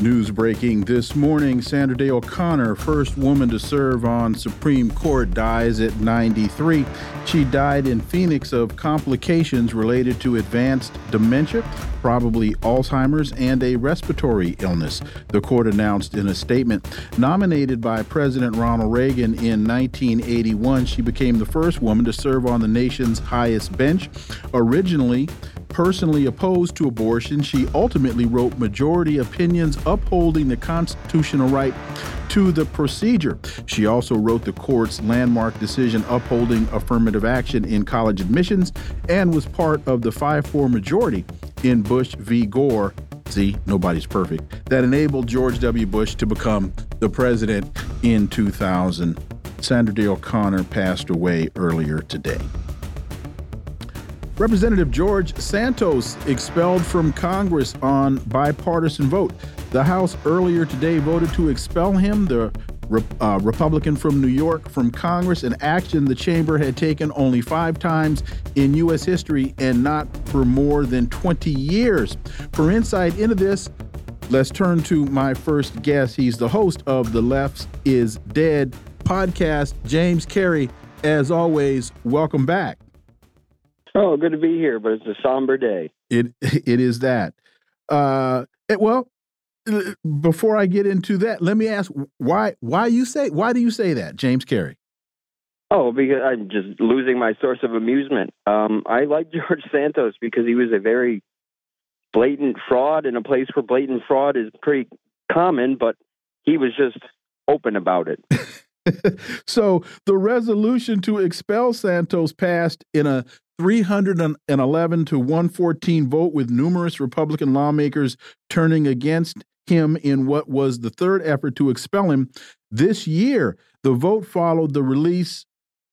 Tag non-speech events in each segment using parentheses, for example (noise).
News breaking this morning Sandra Day O'Connor, first woman to serve on Supreme Court, dies at 93. She died in Phoenix of complications related to advanced dementia, probably Alzheimer's, and a respiratory illness, the court announced in a statement. Nominated by President Ronald Reagan in 1981, she became the first woman to serve on the nation's highest bench. Originally, personally opposed to abortion, she ultimately wrote majority opinions upholding the constitutional right to the procedure. She also wrote the court's landmark decision upholding affirmative action in college admissions and was part of the 5 4 majority in Bush v. Gore. See, nobody's perfect. That enabled George W. Bush to become the president in 2000. Sandra Day O'Connor passed away earlier today. Representative George Santos expelled from Congress on bipartisan vote. The House earlier today voted to expel him, the uh, Republican from New York, from Congress, an action the chamber had taken only five times in U.S. history and not for more than 20 years. For insight into this, let's turn to my first guest. He's the host of the Left is Dead podcast, James Carey. As always, welcome back. Oh, good to be here, but it's a somber day. It (laughs) it is that. Uh, it, well, before I get into that, let me ask why why you say why do you say that, James Carey? Oh, because I'm just losing my source of amusement. Um, I like (laughs) George Santos because he was a very blatant fraud in a place where blatant fraud is pretty common, but he was just open about it. (laughs) so the resolution to expel Santos passed in a 311 to 114 vote with numerous Republican lawmakers turning against him in what was the third effort to expel him this year. The vote followed the release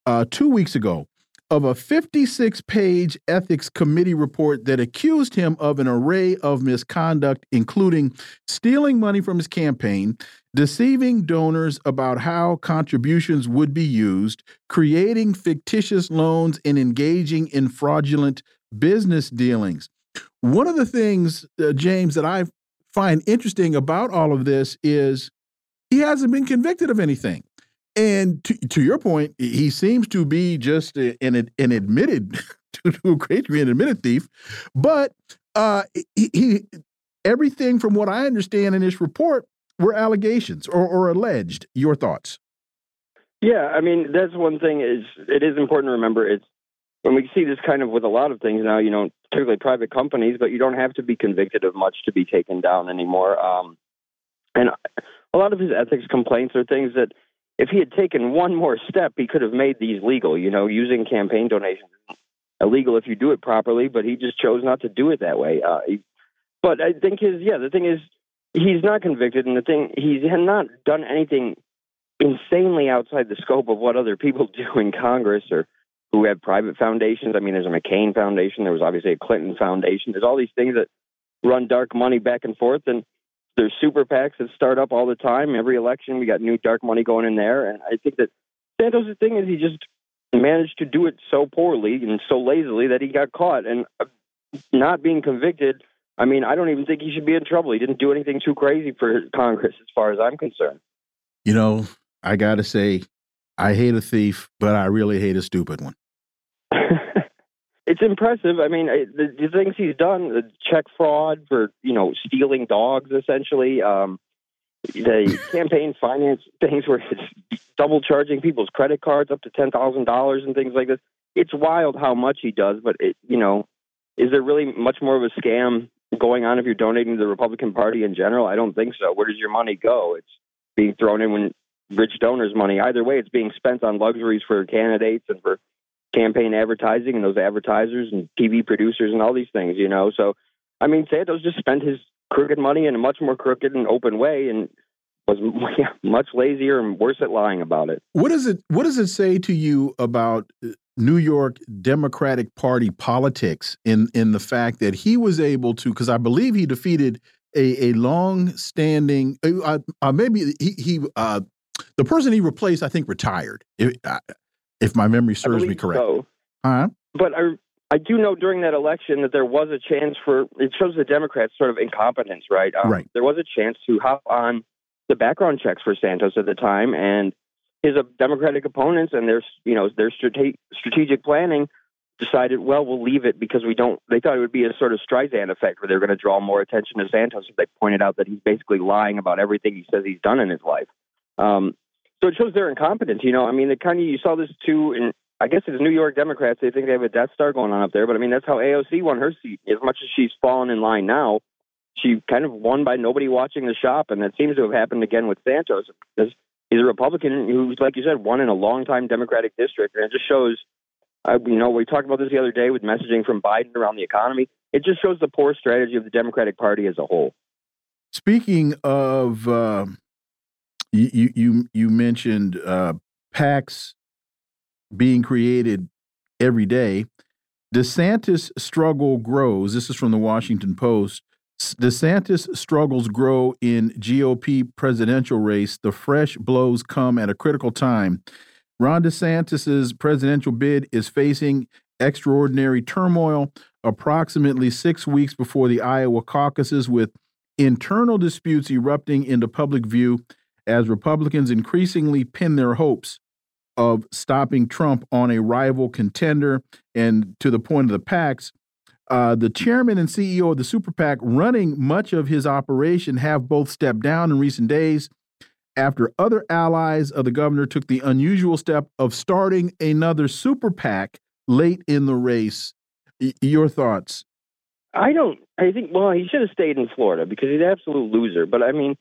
uh, two weeks ago of a 56 page ethics committee report that accused him of an array of misconduct, including stealing money from his campaign, deceiving donors about how contributions would be used, creating fictitious loans, and engaging in fraudulent business dealings. One of the things, uh, James, that I find interesting about all of this is he hasn't been convicted of anything. And to, to your point, he seems to be just an, an admitted, (laughs) to a great degree, an admitted thief. But uh, he, he, everything from what I understand in this report were allegations or, or alleged. Your thoughts? Yeah, I mean that's one thing. Is it is important to remember it's when we see this kind of with a lot of things now. You know, particularly private companies, but you don't have to be convicted of much to be taken down anymore. Um, and a lot of his ethics complaints are things that if he had taken one more step, he could have made these legal. You know, using campaign donations illegal if you do it properly, but he just chose not to do it that way. Uh, but I think his yeah, the thing is he's not convicted, and the thing he's not done anything insanely outside the scope of what other people (laughs) do in Congress or who have private foundations. I mean, there's a McCain Foundation. There was obviously a Clinton Foundation. There's all these things that run dark money back and forth, and there's super PACs that start up all the time. Every election, we got new dark money going in there. And I think that Santos' thing is he just managed to do it so poorly and so lazily that he got caught. And uh, not being convicted, I mean, I don't even think he should be in trouble. He didn't do anything too crazy for Congress, as far as I'm concerned. You know, I got to say, I hate a thief, but I really hate a stupid one. (laughs) it's impressive. I mean, the, the, things he's done, the check fraud for you know stealing dogs, essentially, um, the (laughs) campaign finance things where it's double charging people's credit cards up to ten thousand dollars and things like this. It's wild how much he does, but it, you know, is there really much more of a scam going on if you're donating to the Republican Party in general? I don't think so. Where does your money go? It's being thrown in when rich donors' money. Either way, it's being spent on luxuries for candidates and for campaign advertising and those advertisers and TV producers and all these things, you know. So I mean, Santos just spent his crooked money in a much more crooked and open way, and was (laughs) much lazier and worse at lying about it. What does it What does it say to you about uh, New York Democratic Party politics in in the fact that he was able to? Because I believe he defeated a, a long standing, uh, uh, maybe he, he uh, the person he replaced, I think, retired. If, uh, if my memory serves me correct. So. Huh? But I I do know during that election that there was a chance for it shows the Democrats sort of incompetence, right? Um, right. There was a chance to hop on the background checks for Santos at the time, and his uh, Democratic opponents and their you know their strate strategic planning decided, well, we'll leave it because we don't. They thought it would be a sort of Streisand effect where they're going to draw more attention to Santos if they pointed out that he's basically lying about everything he says he's done in his life. Um, so it shows their incompetence. You know, I mean, the kind of you saw this too in. I guess it's New York Democrats. They think they have a Death Star going on up there, but I mean that's how AOC won her seat. As much as she's fallen in line now, she kind of won by nobody watching the shop, and that seems to have happened again with Santos. He's a Republican who's, like you said, won in a long-time Democratic district, and it just shows uh, you know, we talked about this the other day with messaging from Biden around the economy. It just shows the poor strategy of the Democratic Party as a whole. Speaking of, uh, you you you mentioned uh, PACs being created every day. DeSantis' struggle grows. This is from the Washington Post. DeSantis' struggles grow in GOP presidential race. The fresh blows come at a critical time Ron DeSantis's presidential bid is facing extraordinary turmoil approximately six weeks before the Iowa caucuses, with internal disputes erupting into public view as Republicans increasingly pin their hopes of stopping Trump on a rival contender. And to the point of the PACs, uh, the chairman and CEO of the super PAC running much of his operation have both stepped down in recent days after other allies of the governor took the unusual step of starting another super PAC late in the race. your thoughts? I don't. I think. Well, he should have stayed in Florida because he's an absolute loser. But I mean,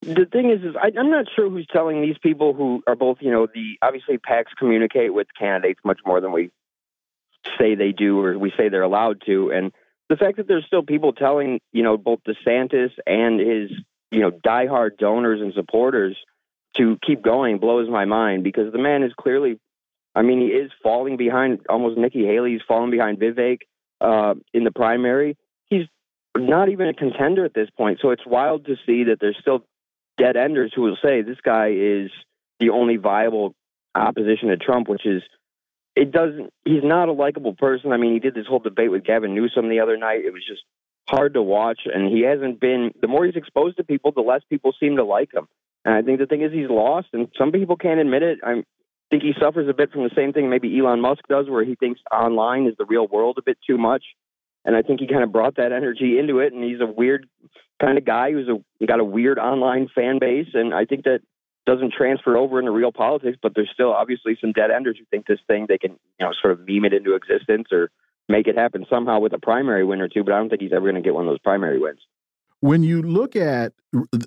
the thing is, is I, I'm not sure who's telling these people who are both. You know, the obviously PACs communicate with candidates much more than we say they do or we say they're allowed to, and the fact that there's still people telling you know both DeSantis and his you know, diehard donors and supporters to keep going blows my mind because the man is clearly, I mean, he is falling behind almost Nikki Haley. Falling behind Vivek uh, in the primary. He's not even a contender at this point. So it's wild to see that there's still dead enders who will say this guy is the only viable opposition to Trump, which is it doesn't. He's not a likable person. I mean, he did this whole debate with Gavin Newsom the other night. It was just hard to watch, and he hasn't been. The more he's exposed to people, the less people seem to like him. And I think the thing is, he's lost, and some people can't admit it. I think he suffers a bit from the same thing maybe Elon Musk does, where he thinks online is the real world a bit too much. And I think he kind of brought that energy into it, and he's a weird kind of guy who's a got a weird online fan base, and I think that doesn't transfer over into real politics. But there's still obviously some dead enders who think this thing they can you know sort of meme it into existence or make it happen somehow with a primary win or two, but I don't think he's ever going to get one of those primary wins. When you look at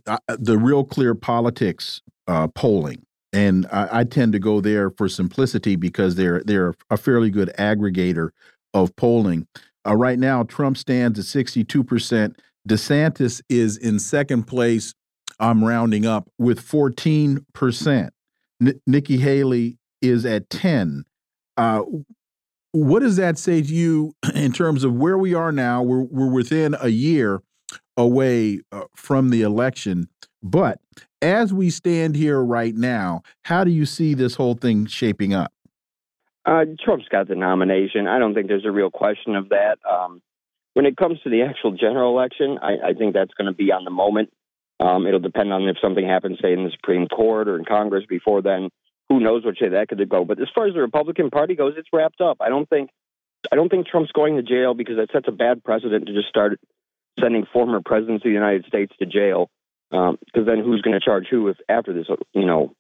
uh, the real clear politics uh, polling, and I, I, tend to go there for simplicity because they're they're a fairly good aggregator of polling. Uh, right now, Trump stands at sixty two percent. DeSantis is in second place. I'm rounding up with fourteen percent. Nikki Haley is at ten. Uh, what does that say to you (clears throat) in terms of where we are now? We're, we're within a year away uh, from the election. But as we stand here right now, how do you see this whole thing shaping up? Uh, Trump's got the nomination. I don't think there's a real question of that. Um, when it comes to the actual general election, I, I think that's going to be on the moment. Um, it'll depend on if something happens, say, in the Supreme Court or in Congress before then who knows which way that could go. But as far as the Republican Party goes, it's wrapped up. I don't think I don't think Trump's going to jail because that sets a bad precedent to just start sending former presidents of the United States to jail. Because um, then who's going to charge who if after this, you know,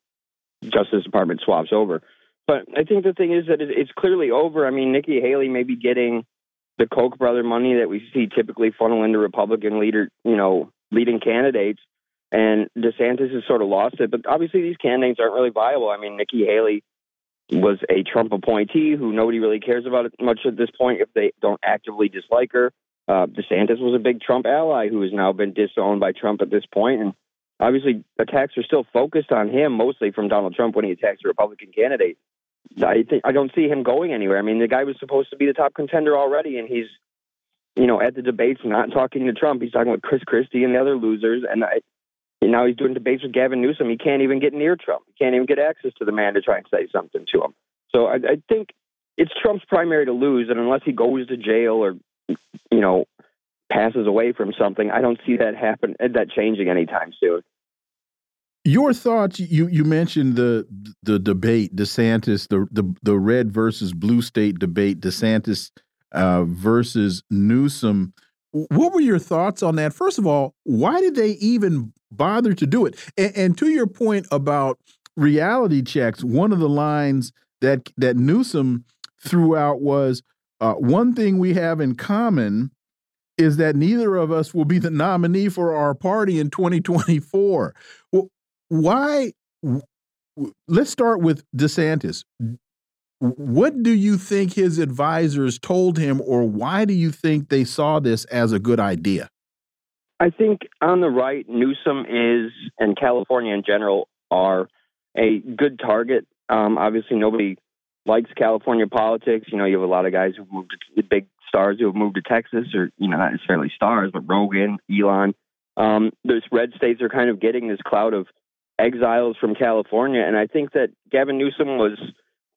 Justice Department swaps over? But I think the thing is that it's clearly over. I mean, Nikki Haley may be getting the Koch brother money that we see typically funnel into Republican leader, you know, leading candidates. And DeSantis has sort of lost it. But obviously, these candidates aren't really viable. I mean, Nikki Haley was a Trump appointee who nobody really cares about much at this point if they don't actively dislike her. Uh, DeSantis was a big Trump ally who has now been disowned by Trump at this point, and obviously attacks are still focused on him, mostly from Donald Trump when he attacks a Republican candidate. I think I don't see him going anywhere. I mean, the guy was supposed to be the top contender already, and he's, you know, at the debates not talking to Trump. He's talking with Chris Christie and the other losers, and I, now he's doing debates with Gavin Newsom. He can't even get near Trump. He can't even get access to the man to try and say something to him. So I, I think it's Trump's primary to lose, and unless he goes to jail or, you know, passes away from something, I don't see that happen that changing anytime soon. Your thoughts? You you mentioned the the debate, DeSantis, the the the red versus blue state debate, DeSantis uh, versus Newsom. What were your thoughts on that? First of all, why did they even bother to do it? And, and to your point about reality checks, one of the lines that that Newsom threw out was uh, one thing we have in common is that neither of us will be the nominee for our party in 2024. Well, why? Let's start with DeSantis. What do you think his advisors told him, or why do you think they saw this as a good idea? I think on the right, Newsom is, and California in general, are a good target. Um, obviously, nobody likes California politics. You know, you have a lot of guys who moved to big stars who have moved to Texas, or you know, not necessarily stars, but Rogan, Elon. Um, those red states are kind of getting this cloud of exiles from California, and I think that Gavin Newsom was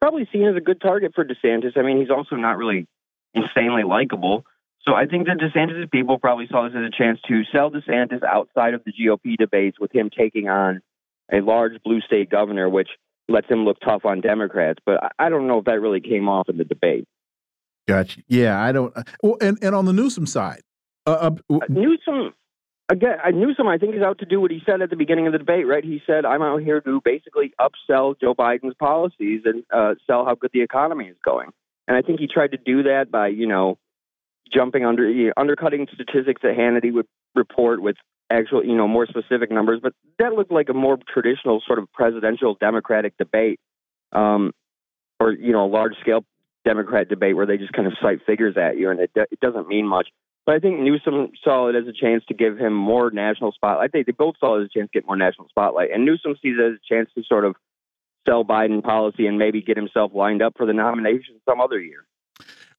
probably seen as a good target for DeSantis. I mean, he's also not really insanely likable. So I think that DeSantis' people probably saw this as a chance to sell DeSantis outside of the GOP debates with him taking on a large blue state governor, which lets him look tough on Democrats. But I don't know if that really came off in the debate. Gotcha. Yeah, I don't. Well, and, and on the Newsom side, uh, uh, Newsom again, Newsom, I think, is out to do what he said at the beginning of the debate, right? He said, I'm out here to basically upsell Joe Biden's policies and uh, sell how good the economy is going. And I think he tried to do that by, you know, jumping under, you know, undercutting statistics that Hannity would report with actual, you know, more specific numbers. But that looked like a more traditional sort of presidential Democratic debate, um, or, you know, a large scale Democrat debate where they just kind of cite figures at you and it, it doesn't mean much. But I think Newsom saw it as a chance to give him more national spotlight. I think they both saw it as a chance to get more national spotlight. And Newsom sees it as a chance to sort of sell Biden policy and maybe get himself lined up for the nomination some other year.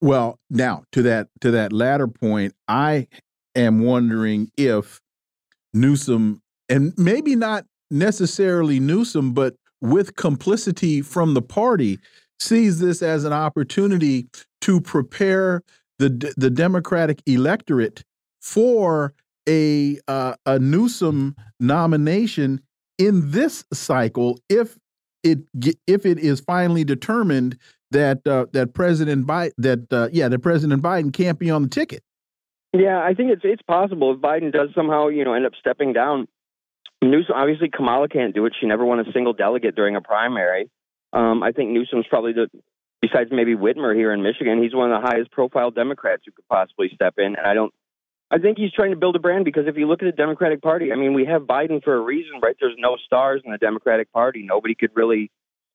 Well, now to that to that latter point, I am wondering if Newsom and maybe not necessarily Newsom, but with complicity from the party, sees this as an opportunity to prepare the the Democratic electorate for a uh, a Newsom nomination in this cycle if it if it is finally determined that uh, that President Biden that uh, yeah that President Biden can't be on the ticket. Yeah, I think it's it's possible if Biden does somehow you know end up stepping down. Newsom obviously Kamala can't do it. She never won a single delegate during a primary. Um, I think Newsom's probably the besides maybe Whitmer here in Michigan, he's one of the highest profile Democrats who could possibly step in. And I don't, I think he's trying to build a brand because if you look at the Democratic Party, I mean, we have Biden for a reason, right? There's no stars in the Democratic Party. Nobody could really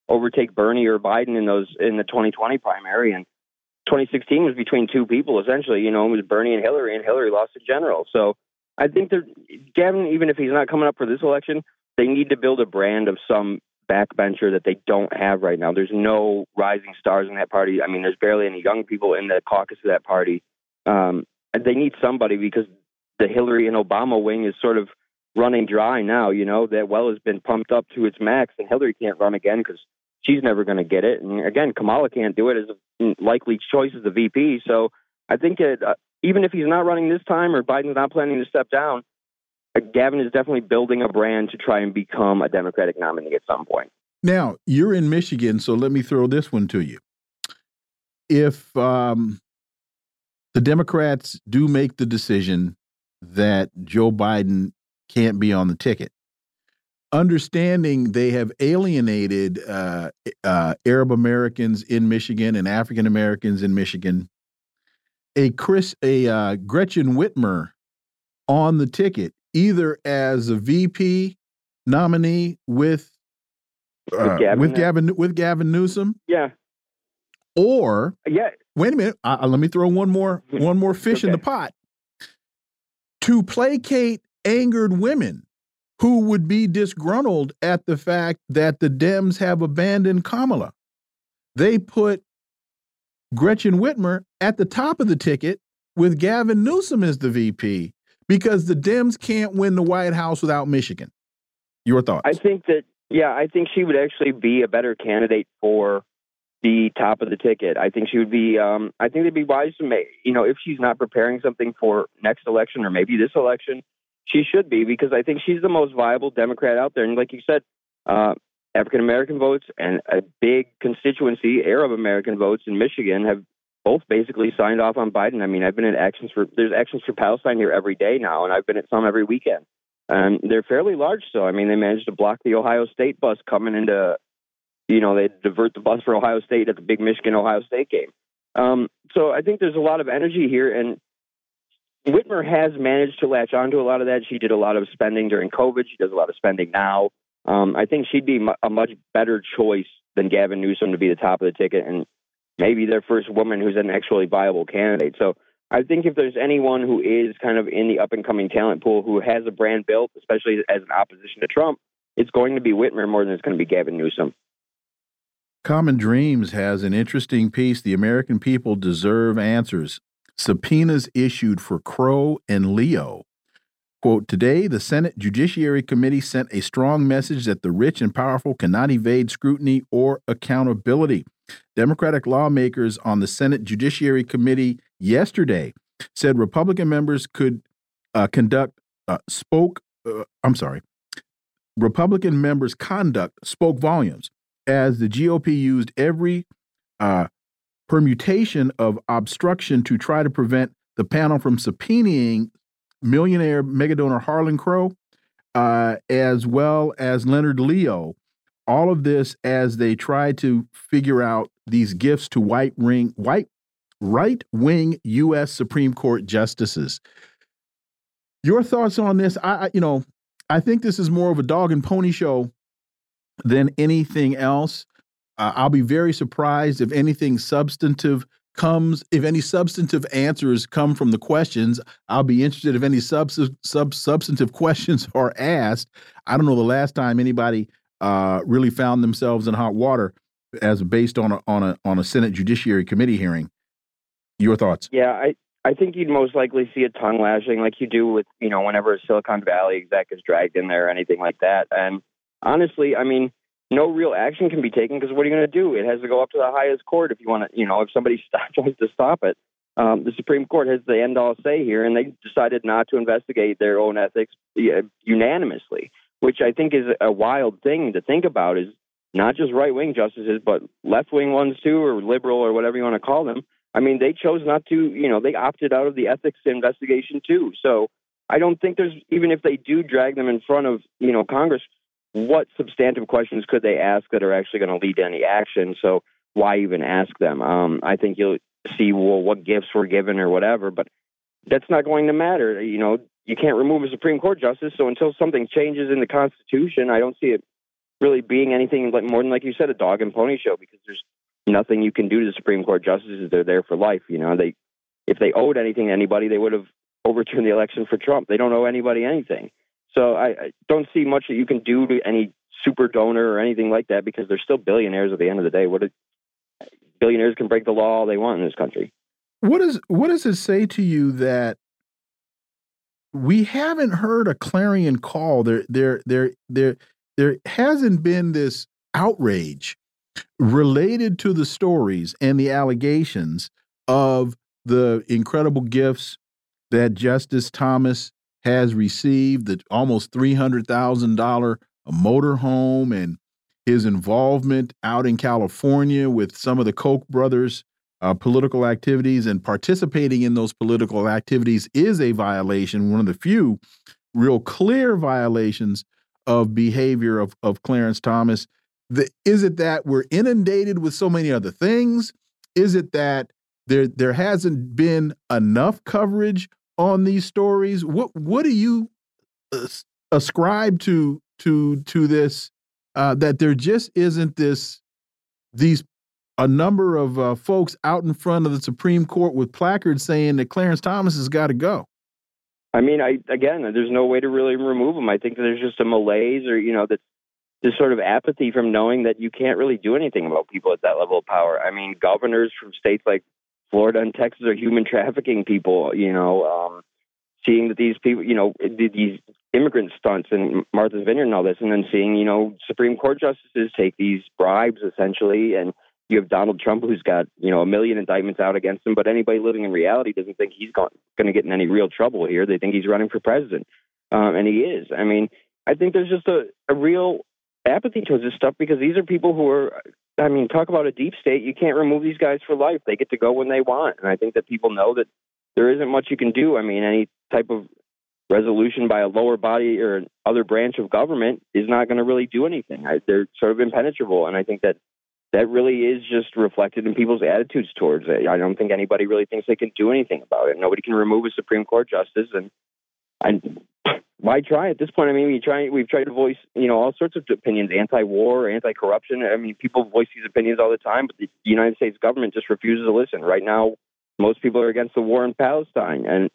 overtake Bernie or Biden in those in the 2020 primary. And 2016 was between two people essentially. You know, it was Bernie and Hillary, and Hillary lost to general. So I think that Gavin, even if he's not coming up for this election, they need to build a brand of some backbencher that they don't have right now. There's no rising stars in that party. I mean, there's barely any young people in the caucus of that party. Um, and they need somebody because the Hillary and Obama wing is sort of running dry now. You know, that well has been pumped up to its max, and Hillary can't run again because she's never going to get it. And again, Kamala can't do it as a likely choice as the VP. So I think it, uh, even if he's not running this time or Biden's not planning to step down, Gavin is definitely building a brand to try and become a Democratic nominee at some point. Now, you're in Michigan, so let me throw this one to you. If um, the Democrats do make the decision that Joe Biden can't be on the ticket, understanding they have alienated uh, uh, Arab Americans in Michigan and African Americans in Michigan, a Chris, a uh, Gretchen Whitmer on the ticket either as a VP nominee with uh, with, Gavin, with Gavin with Gavin Newsom. Yeah. Or yeah. Wait a minute. Uh, let me throw one more one more fish okay. in the pot. to placate angered women who would be disgruntled at the fact that the Dems have abandoned Kamala. They put Gretchen Whitmer at the top of the ticket with Gavin Newsom as the VP because the Dems can't win the White House without Michigan. Your thoughts? I think that, yeah, I think she would actually be a better candidate for the top of the ticket. I think she would be, um, I think they'd be wise to make, you know, if she's not preparing something for next election or maybe this election, she should be because I think she's the most viable Democrat out there. And like you said, uh, African American votes and a big constituency, Arab American votes in Michigan, have both basically signed off on Biden. I mean, I've been at actions for there's actions for Palestine here every day now, and I've been at some every weekend. And they're fairly large so I mean, they managed to block the Ohio State bus coming into, you know, they divert the bus for Ohio State at the big Michigan Ohio State game. Um, so I think there's a lot of energy here, and Whitmer has managed to latch onto a lot of that. She did a lot of spending during COVID. She does a lot of spending now. Um, I think she'd be a much better choice than Gavin Newsom to be the top of the ticket, and maybe their first woman who's an actually viable candidate. So I think if there's anyone who is kind of in the up and coming talent pool who has a brand built, especially as an opposition to Trump, it's going to be Whitmer more than it's going to be Gavin Newsom. Common Dreams has an interesting piece. The American people deserve answers. Subpoenas issued for Crow and Leo. Quote, today, the Senate Judiciary Committee sent a strong message that the rich and powerful cannot evade scrutiny or accountability. Democratic lawmakers on the Senate Judiciary Committee yesterday said Republican members could uh, conduct, uh, spoke, uh, I'm sorry, Republican members' conduct spoke volumes as the GOP used every uh, permutation of obstruction to try to prevent the panel from subpoenaing millionaire megadonor Harlan Crow, uh, as well as Leonard Leo. All of this as they try to figure out these gifts to white ring white right wing U.S. Supreme Court justices. Your thoughts on this? I, you know, I think this is more of a dog and pony show than anything else. Uh, I'll be very surprised if anything substantive comes, if any substantive answers come from the questions. I'll be interested if any sub, sub substantive (laughs) questions are asked. I don't know the last time anybody uh, really found themselves in hot water as based on a on a on a Senate Judiciary Committee hearing. Your thoughts? Yeah, I I think you'd most likely see a tongue lashing like you do with you know whenever a Silicon Valley exec is dragged in there or anything like that. And honestly, I mean, no real action can be taken because what are you going to do? It has to go up to the highest court if you want to, you know, if somebody (laughs) tries to stop it. Um, the Supreme Court has the end all say here, and they decided not to investigate their own ethics unanimously, which I think is a wild thing to think about. Is not just right wing justices, but left wing ones too, or liberal, or whatever you want to call them. I mean, they chose not to, you know, they opted out of the ethics investigation too. So I don't think there's, even if they do drag them in front of, you know, Congress, what substantive questions could they ask that are actually going to lead to any action? So why even ask them? Um, I think you'll see, well, what gifts were given or whatever, but that's not going to matter. You know, you can't remove a Supreme Court justice. So until something changes in the Constitution, I don't see it really being anything like more than like you said, a dog and pony show because there's nothing you can do to the Supreme Court justices. They're there for life. You know, they if they owed anything to anybody, they would have overturned the election for Trump. They don't owe anybody anything. So I, I don't see much that you can do to any super donor or anything like that because they're still billionaires at the end of the day. What billionaires can break the law all they want in this country. What is what does it say to you that we haven't heard a clarion call? There there there there there hasn't been this outrage related to the stories and the allegations of the incredible gifts that Justice Thomas has received, the almost $300,000 motorhome and his involvement out in California with some of the Koch brothers' uh, political activities and participating in those political activities is a violation, one of the few real clear violations of behavior of, of Clarence Thomas. The, is it that we're inundated with so many other things? Is it that there there hasn't been enough coverage on these stories? What what do you uh, ascribe to to to this uh, that there just isn't this these a number of uh, folks out in front of the Supreme Court with placards saying that Clarence Thomas has got to go? I mean, I again, there's no way to really remove him. I think there's just a malaise, or you know, that this sort of apathy from knowing that you can't really do anything about people at that level of power. I mean, governors from states like Florida and Texas are human trafficking people. You know, um, seeing that these people, you know, these immigrant stunts and Martha's Vineyard and all this, and then seeing, you know, Supreme Court justices take these bribes essentially, and you have Donald Trump who's got, you know, a million indictments out against him, but anybody living in reality doesn't think he's going to get in any real trouble here. They think he's running for president, um, and he is. I mean, I think there's just a, a real apathy towards this stuff because these are people who are. I mean, talk about a deep state. You can't remove these guys for life. They get to go when they want, and I think that people know that there isn't much you can do. I mean, any type of resolution by a lower body or other branch of government is not going to really do anything. I, they're sort of impenetrable, and I think that that really is just reflected in people's attitudes towards it. I don't think anybody really thinks they can do anything about it. Nobody can remove a Supreme Court justice, and I, why try at this point? I mean, we try we've tried to voice you know all sorts of opinions, anti-war, anti-corruption. I mean, people voice these opinions all the time, but the United States government just refuses to listen. Right now, most people are against the war in Palestine, and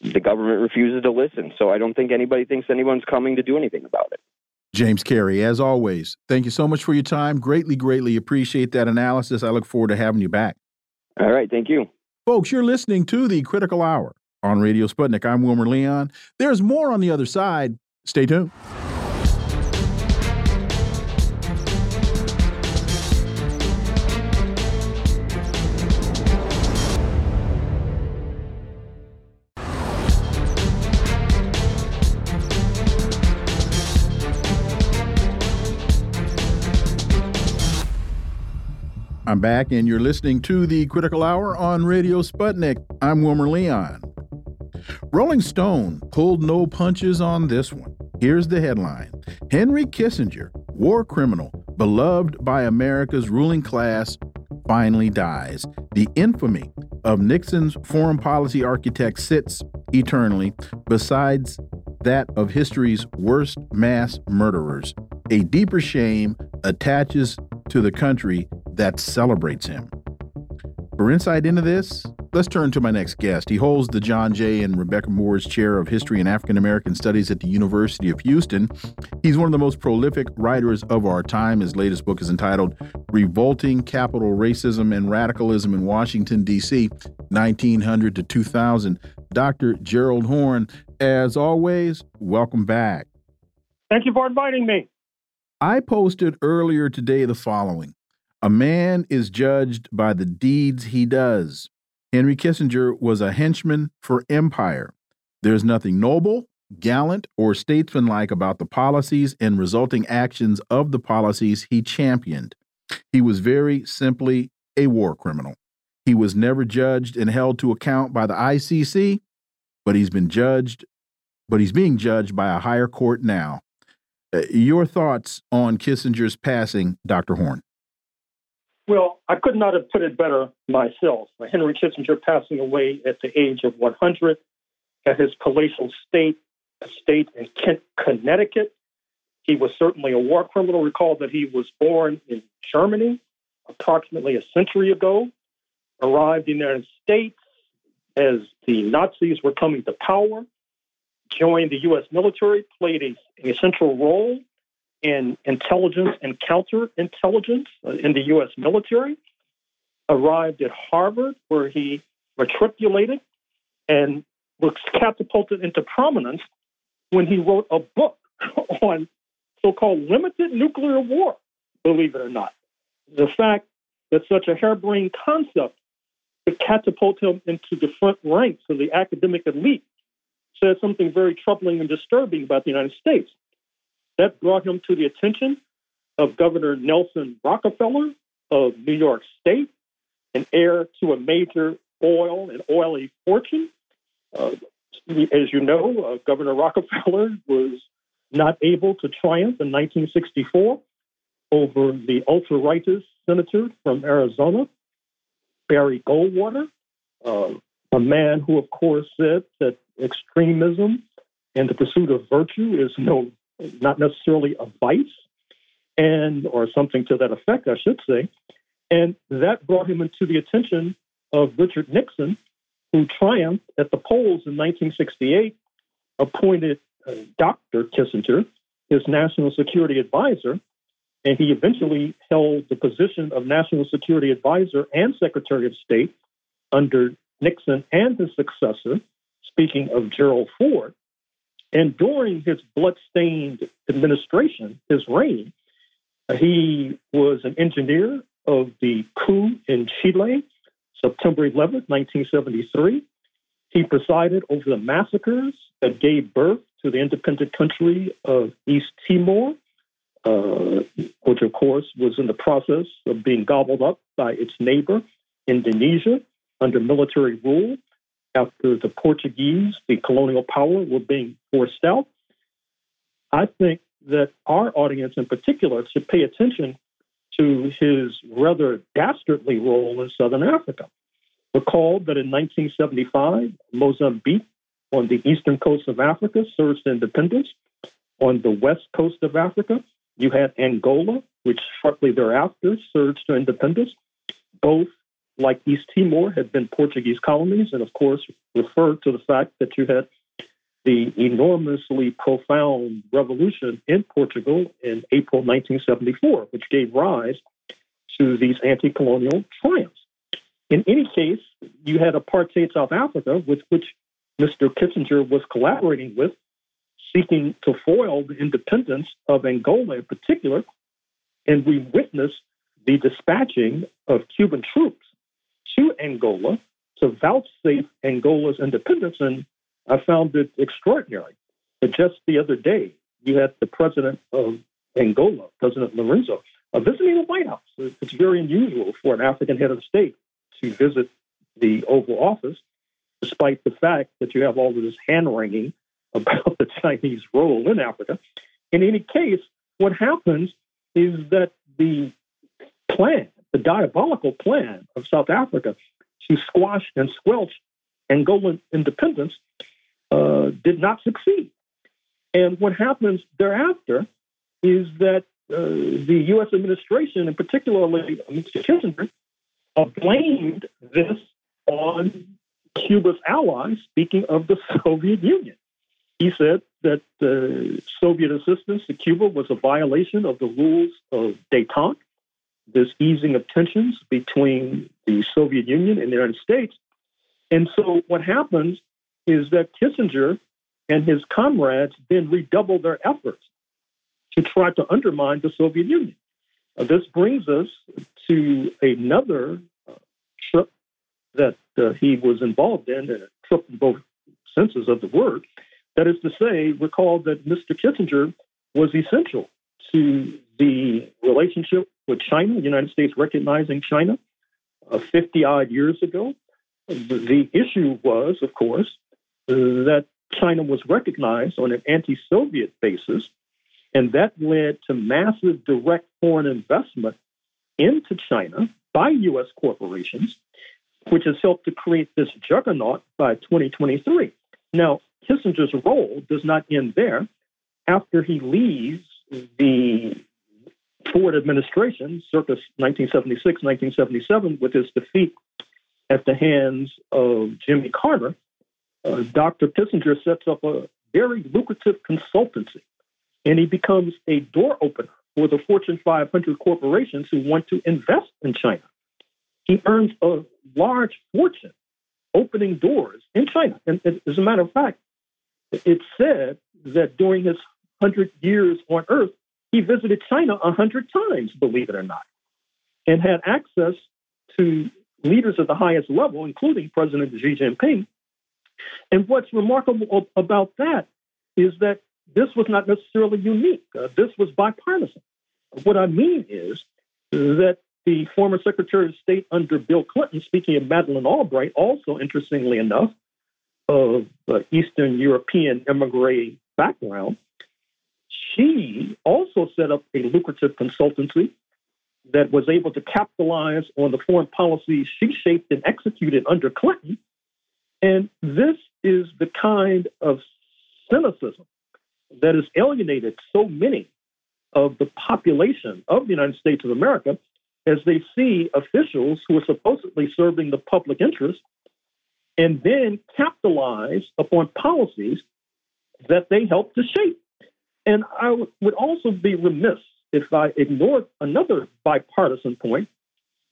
the government refuses to listen. So I don't think anybody thinks anyone's coming to do anything about it. James Carey, as always, thank you so much for your time. Greatly, greatly appreciate that analysis. I look forward to having you back. All right. Thank you. Folks, you're listening to the Critical Hour on Radio Sputnik. I'm Wilmer Leon. There's more on the other side. Stay tuned. I'm back, and you're listening to the Critical Hour on Radio Sputnik. I'm Wilmer Leon. Rolling Stone pulled no punches on this one. Here's the headline Henry Kissinger, war criminal, beloved by America's ruling class, finally dies. The infamy of Nixon's foreign policy architect sits eternally besides that of history's worst mass murderers. A deeper shame attaches to the country that celebrates him. For insight into this, let's turn to my next guest. He holds the John J. and Rebecca Moores Chair of History and African American Studies at the University of Houston. He's one of the most prolific writers of our time. His latest book is entitled Revolting Capital Racism and Radicalism in Washington, D.C., 1900 to 2000. Dr. Gerald Horne, as always, welcome back. Thank you for inviting me. I posted earlier today the following A man is judged by the deeds he does. Henry Kissinger was a henchman for empire. There's nothing noble, gallant, or statesmanlike about the policies and resulting actions of the policies he championed. He was very simply a war criminal. He was never judged and held to account by the ICC, but he's been judged, but he's being judged by a higher court now. Uh, your thoughts on Kissinger's passing, Dr. Horne? Well, I could not have put it better myself. Henry Kissinger passing away at the age of 100 at his palatial state, estate in Kent, Connecticut. He was certainly a war criminal. Recall that he was born in Germany approximately a century ago, arrived in the United States as the Nazis were coming to power, joined the U.S. military, played a, a central role in intelligence and counterintelligence uh, in the U.S. military, arrived at Harvard, where he matriculated and was catapulted into prominence when he wrote a book (laughs) on so called limited nuclear war, believe it or not. The fact that such a harebrained concept could catapult him into the front ranks of the academic elite says something very troubling and disturbing about the United States. That brought him to the attention of Governor Nelson Rockefeller of New York State, an heir to a major oil and oily fortune. Uh, as you know, uh, Governor Rockefeller was not able to triumph in 1964 over the ultra rightist senator from Arizona, Barry Goldwater, uh, a man who, of course, said that extremism and the pursuit of virtue is no not necessarily a vice and or something to that effect, I should say. And that brought him into the attention of Richard Nixon, who triumphed at the polls in 1968, appointed uh, Dr. Kissinger his national security advisor, and he eventually held the position of national security advisor and secretary of state under Nixon and his successor, speaking of Gerald Ford. And during his bloodstained administration, his reign, he was an engineer of the coup in Chile, September 11, 1973. He presided over the massacres that gave birth to the independent country of East Timor, uh, which, of course, was in the process of being gobbled up by its neighbor, Indonesia, under military rule after the Portuguese, the colonial power, were being forced out. I think that our audience in particular should pay attention to his rather dastardly role in Southern Africa. Recall that in 1975, Mozambique on the eastern coast of Africa surged independence. On the west coast of Africa, you had Angola, which shortly thereafter surged to independence. Both, like East Timor, had been Portuguese colonies, and of course, refer to the fact that you had the enormously profound revolution in Portugal in April 1974, which gave rise to these anti colonial triumphs. In any case, you had apartheid South Africa, with which Mr. Kissinger was collaborating with, seeking to foil the independence of Angola in particular. And we witnessed the dispatching of Cuban troops to Angola to vouchsafe Angola's independence. And I found it extraordinary that just the other day, you had the president of Angola, President Lourenço, uh, visiting the White House. It's very unusual for an African head of state to visit the Oval Office, despite the fact that you have all of this hand wringing (laughs) about the Chinese role in Africa. In any case, what happens is that the plan, the diabolical plan of South Africa to squash and squelch Angolan independence uh, did not succeed. And what happens thereafter is that uh, the U.S. administration, and particularly Mr. Kissinger, uh, blamed this on Cuba's allies, speaking of the (laughs) Soviet Union. He said that the Soviet assistance to Cuba was a violation of the rules of detente, this easing of tensions between the Soviet Union and the United States. And so what happens is that Kissinger and his comrades then redouble their efforts to try to undermine the Soviet Union. Uh, this brings us to another uh, trip that uh, he was involved in, a trip in both senses of the word. That is to say, recall that Mr. Kissinger was essential to the relationship with China, the United States recognizing China uh, 50 odd years ago. The issue was, of course, that China was recognized on an anti Soviet basis, and that led to massive direct foreign investment into China by U.S. corporations, which has helped to create this juggernaut by 2023. Now, Kissinger's role does not end there. After he leaves the Ford administration, circa 1976, 1977, with his defeat at the hands of Jimmy Carter, uh, Dr. Kissinger sets up a very lucrative consultancy, and he becomes a door opener for the Fortune 500 corporations who want to invest in China. He earns a large fortune opening doors in China. And as a matter of fact, it's said that during his 100 years on Earth, he visited China a 100 times, believe it or not, and had access to leaders at the highest level, including President Xi Jinping, and what's remarkable about that is that this was not necessarily unique. Uh, this was bipartisan. What I mean is that the former Secretary of State under Bill Clinton, speaking of Madeleine Albright, also interestingly enough, of uh, Eastern European emigre background, she also set up a lucrative consultancy that was able to capitalize on the foreign policies she shaped and executed under Clinton and this is the kind of cynicism that has alienated so many of the population of the United States of America as they see officials who are supposedly serving the public interest and then capitalize upon policies that they helped to shape. And I would also be remiss if I ignored another bipartisan point,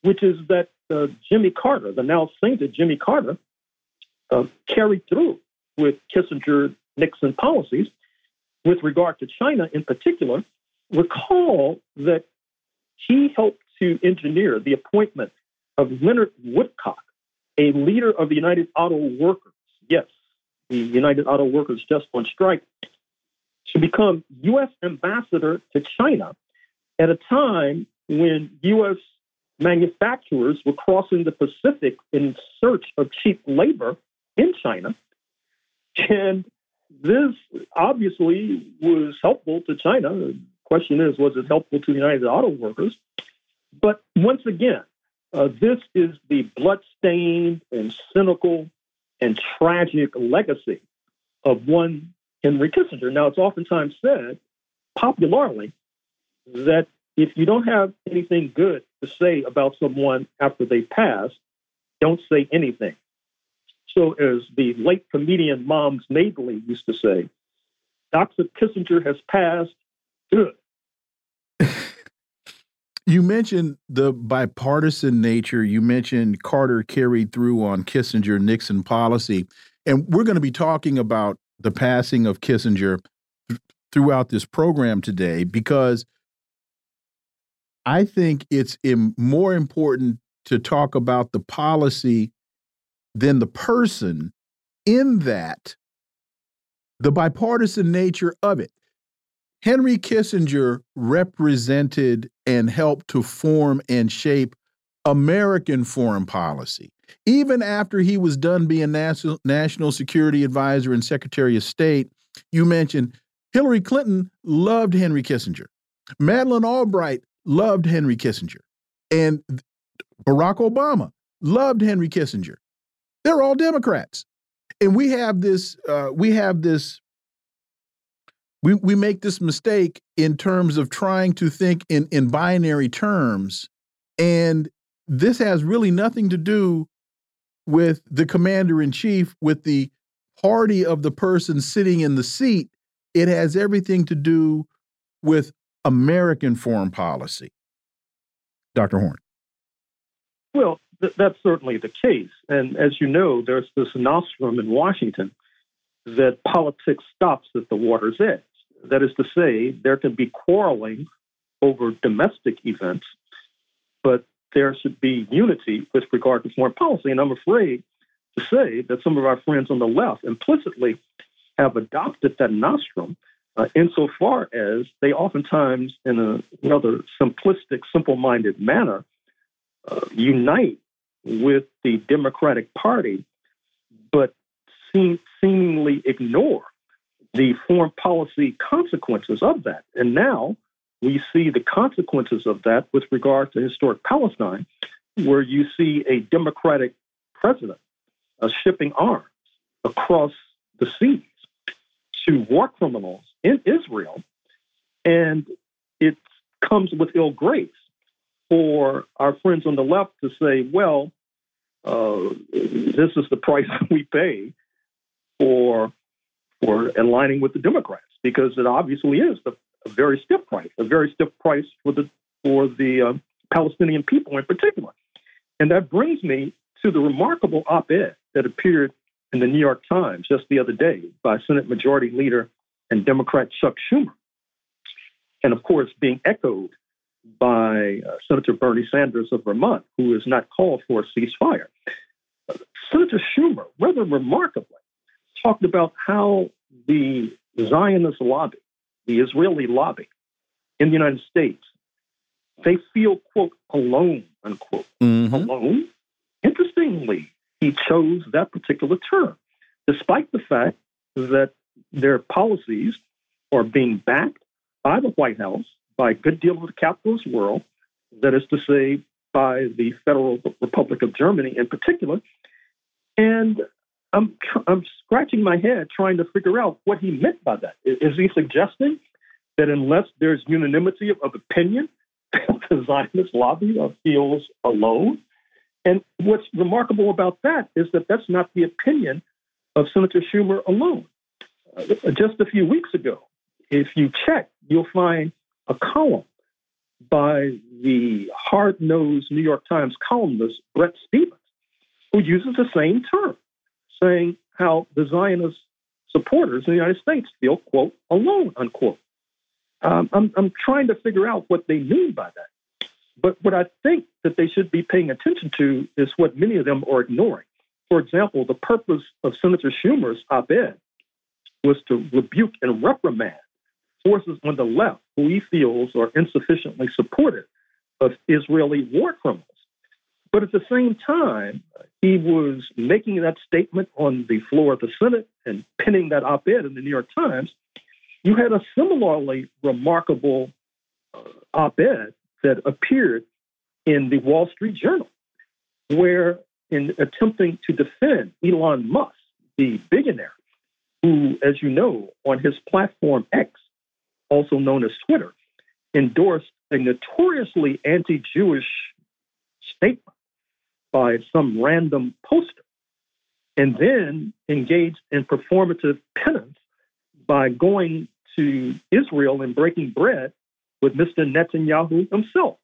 which is that uh, Jimmy Carter, the now sainted Jimmy Carter, uh, carried through with Kissinger Nixon policies with regard to China in particular. Recall that he helped to engineer the appointment of Leonard Woodcock, a leader of the United Auto Workers. Yes, the United Auto Workers just on strike, to become U.S. ambassador to China at a time when U.S. manufacturers were crossing the Pacific in search of cheap labor in China. And this obviously was helpful to China. The question is, was it helpful to the United Auto Workers? But once again, uh, this is the bloodstained and cynical and tragic legacy of one Henry Kissinger. Now, it's oftentimes said popularly that if you don't have anything good to say about someone after they pass, don't say anything. So, as the late comedian Moms Mabley used to say, Dr. Kissinger has passed good. (laughs) You mentioned the bipartisan nature. You mentioned Carter carried through on Kissinger Nixon policy. And we're going to be talking about the passing of Kissinger throughout this program today because I think it's more important to talk about the policy than the person in that the bipartisan nature of it. Henry Kissinger represented and helped to form and shape American foreign policy. Even after he was done being national, national security advisor and secretary of state, you mentioned Hillary Clinton loved Henry Kissinger. Madeleine Albright loved Henry Kissinger. And Barack Obama loved Henry Kissinger. They're all Democrats. And we have this, uh, we have this we, we make this mistake in terms of trying to think in, in binary terms. And this has really nothing to do with the commander in chief, with the party of the person sitting in the seat. It has everything to do with American foreign policy. Dr. Horne. Well, th that's certainly the case. And as you know, there's this nostrum in Washington that politics stops at the water's edge. That is to say, there can be quarreling over domestic events, but there should be unity with regard to foreign policy. And I'm afraid to say that some of our friends on the left implicitly have adopted that nostrum uh, insofar as they oftentimes, in a rather simplistic, simple minded manner, uh, unite with the Democratic Party, but seem, seemingly ignore the foreign policy consequences of that. And now we see the consequences of that with regard to historic Palestine, where you see a Democratic president uh, shipping arms across the seas to war criminals in Israel. And it comes with ill grace for our friends on the left to say, well, uh, this is the price (laughs) we pay for for aligning with the Democrats because it obviously is a, a very stiff price, a very stiff price for the for the uh, Palestinian people in particular. And that brings me to the remarkable op-ed that appeared in the New York Times just the other day by Senate Majority Leader and Democrat Chuck Schumer, and of course being echoed by uh, Senator Bernie Sanders of Vermont, who has not called for a ceasefire. Uh, Senator Schumer, rather remarkably, talked about how the Zionist lobby, the Israeli lobby in the United States, they feel, quote, alone, unquote. Mm-hmm. Alone? Interestingly, he chose that particular term, despite the fact that their policies are being backed by the White House, by a good deal of the capitalist world, that is to say, by the Federal Republic of Germany in particular. And I'm I'm scratching my head trying to figure out what he meant by that. Is, is he suggesting that unless there's unanimity of, of opinion, (laughs) the Zionist lobby feels alone? And what's remarkable about that is that that's not the opinion of Senator Schumer alone. Uh, just a few weeks ago, if you check, you'll find a column by the hard nosed New York Times columnist Bret Stephens, who uses the same term, saying how the Zionist supporters in the United States feel, quote, alone, unquote. Um, I'm, I'm trying to figure out what they mean by that. But what I think that they should be paying attention to is what many of them are ignoring. For example, the purpose of Senator Schumer's op ed was to rebuke and reprimand forces on the left who he feels are insufficiently supportive of Israeli war criminals. But at the same time, he was making that statement on the floor of the Senate and pinning that op ed in the New York Times. You had a similarly remarkable uh, op ed that appeared in the Wall Street Journal, where, in attempting to defend Elon Musk, the billionaire, who, as you know, on his platform X, also known as Twitter, endorsed a notoriously anti Jewish statement by some random poster, and then engaged in performative penance by going to Israel and breaking bread with Mr. Netanyahu himself.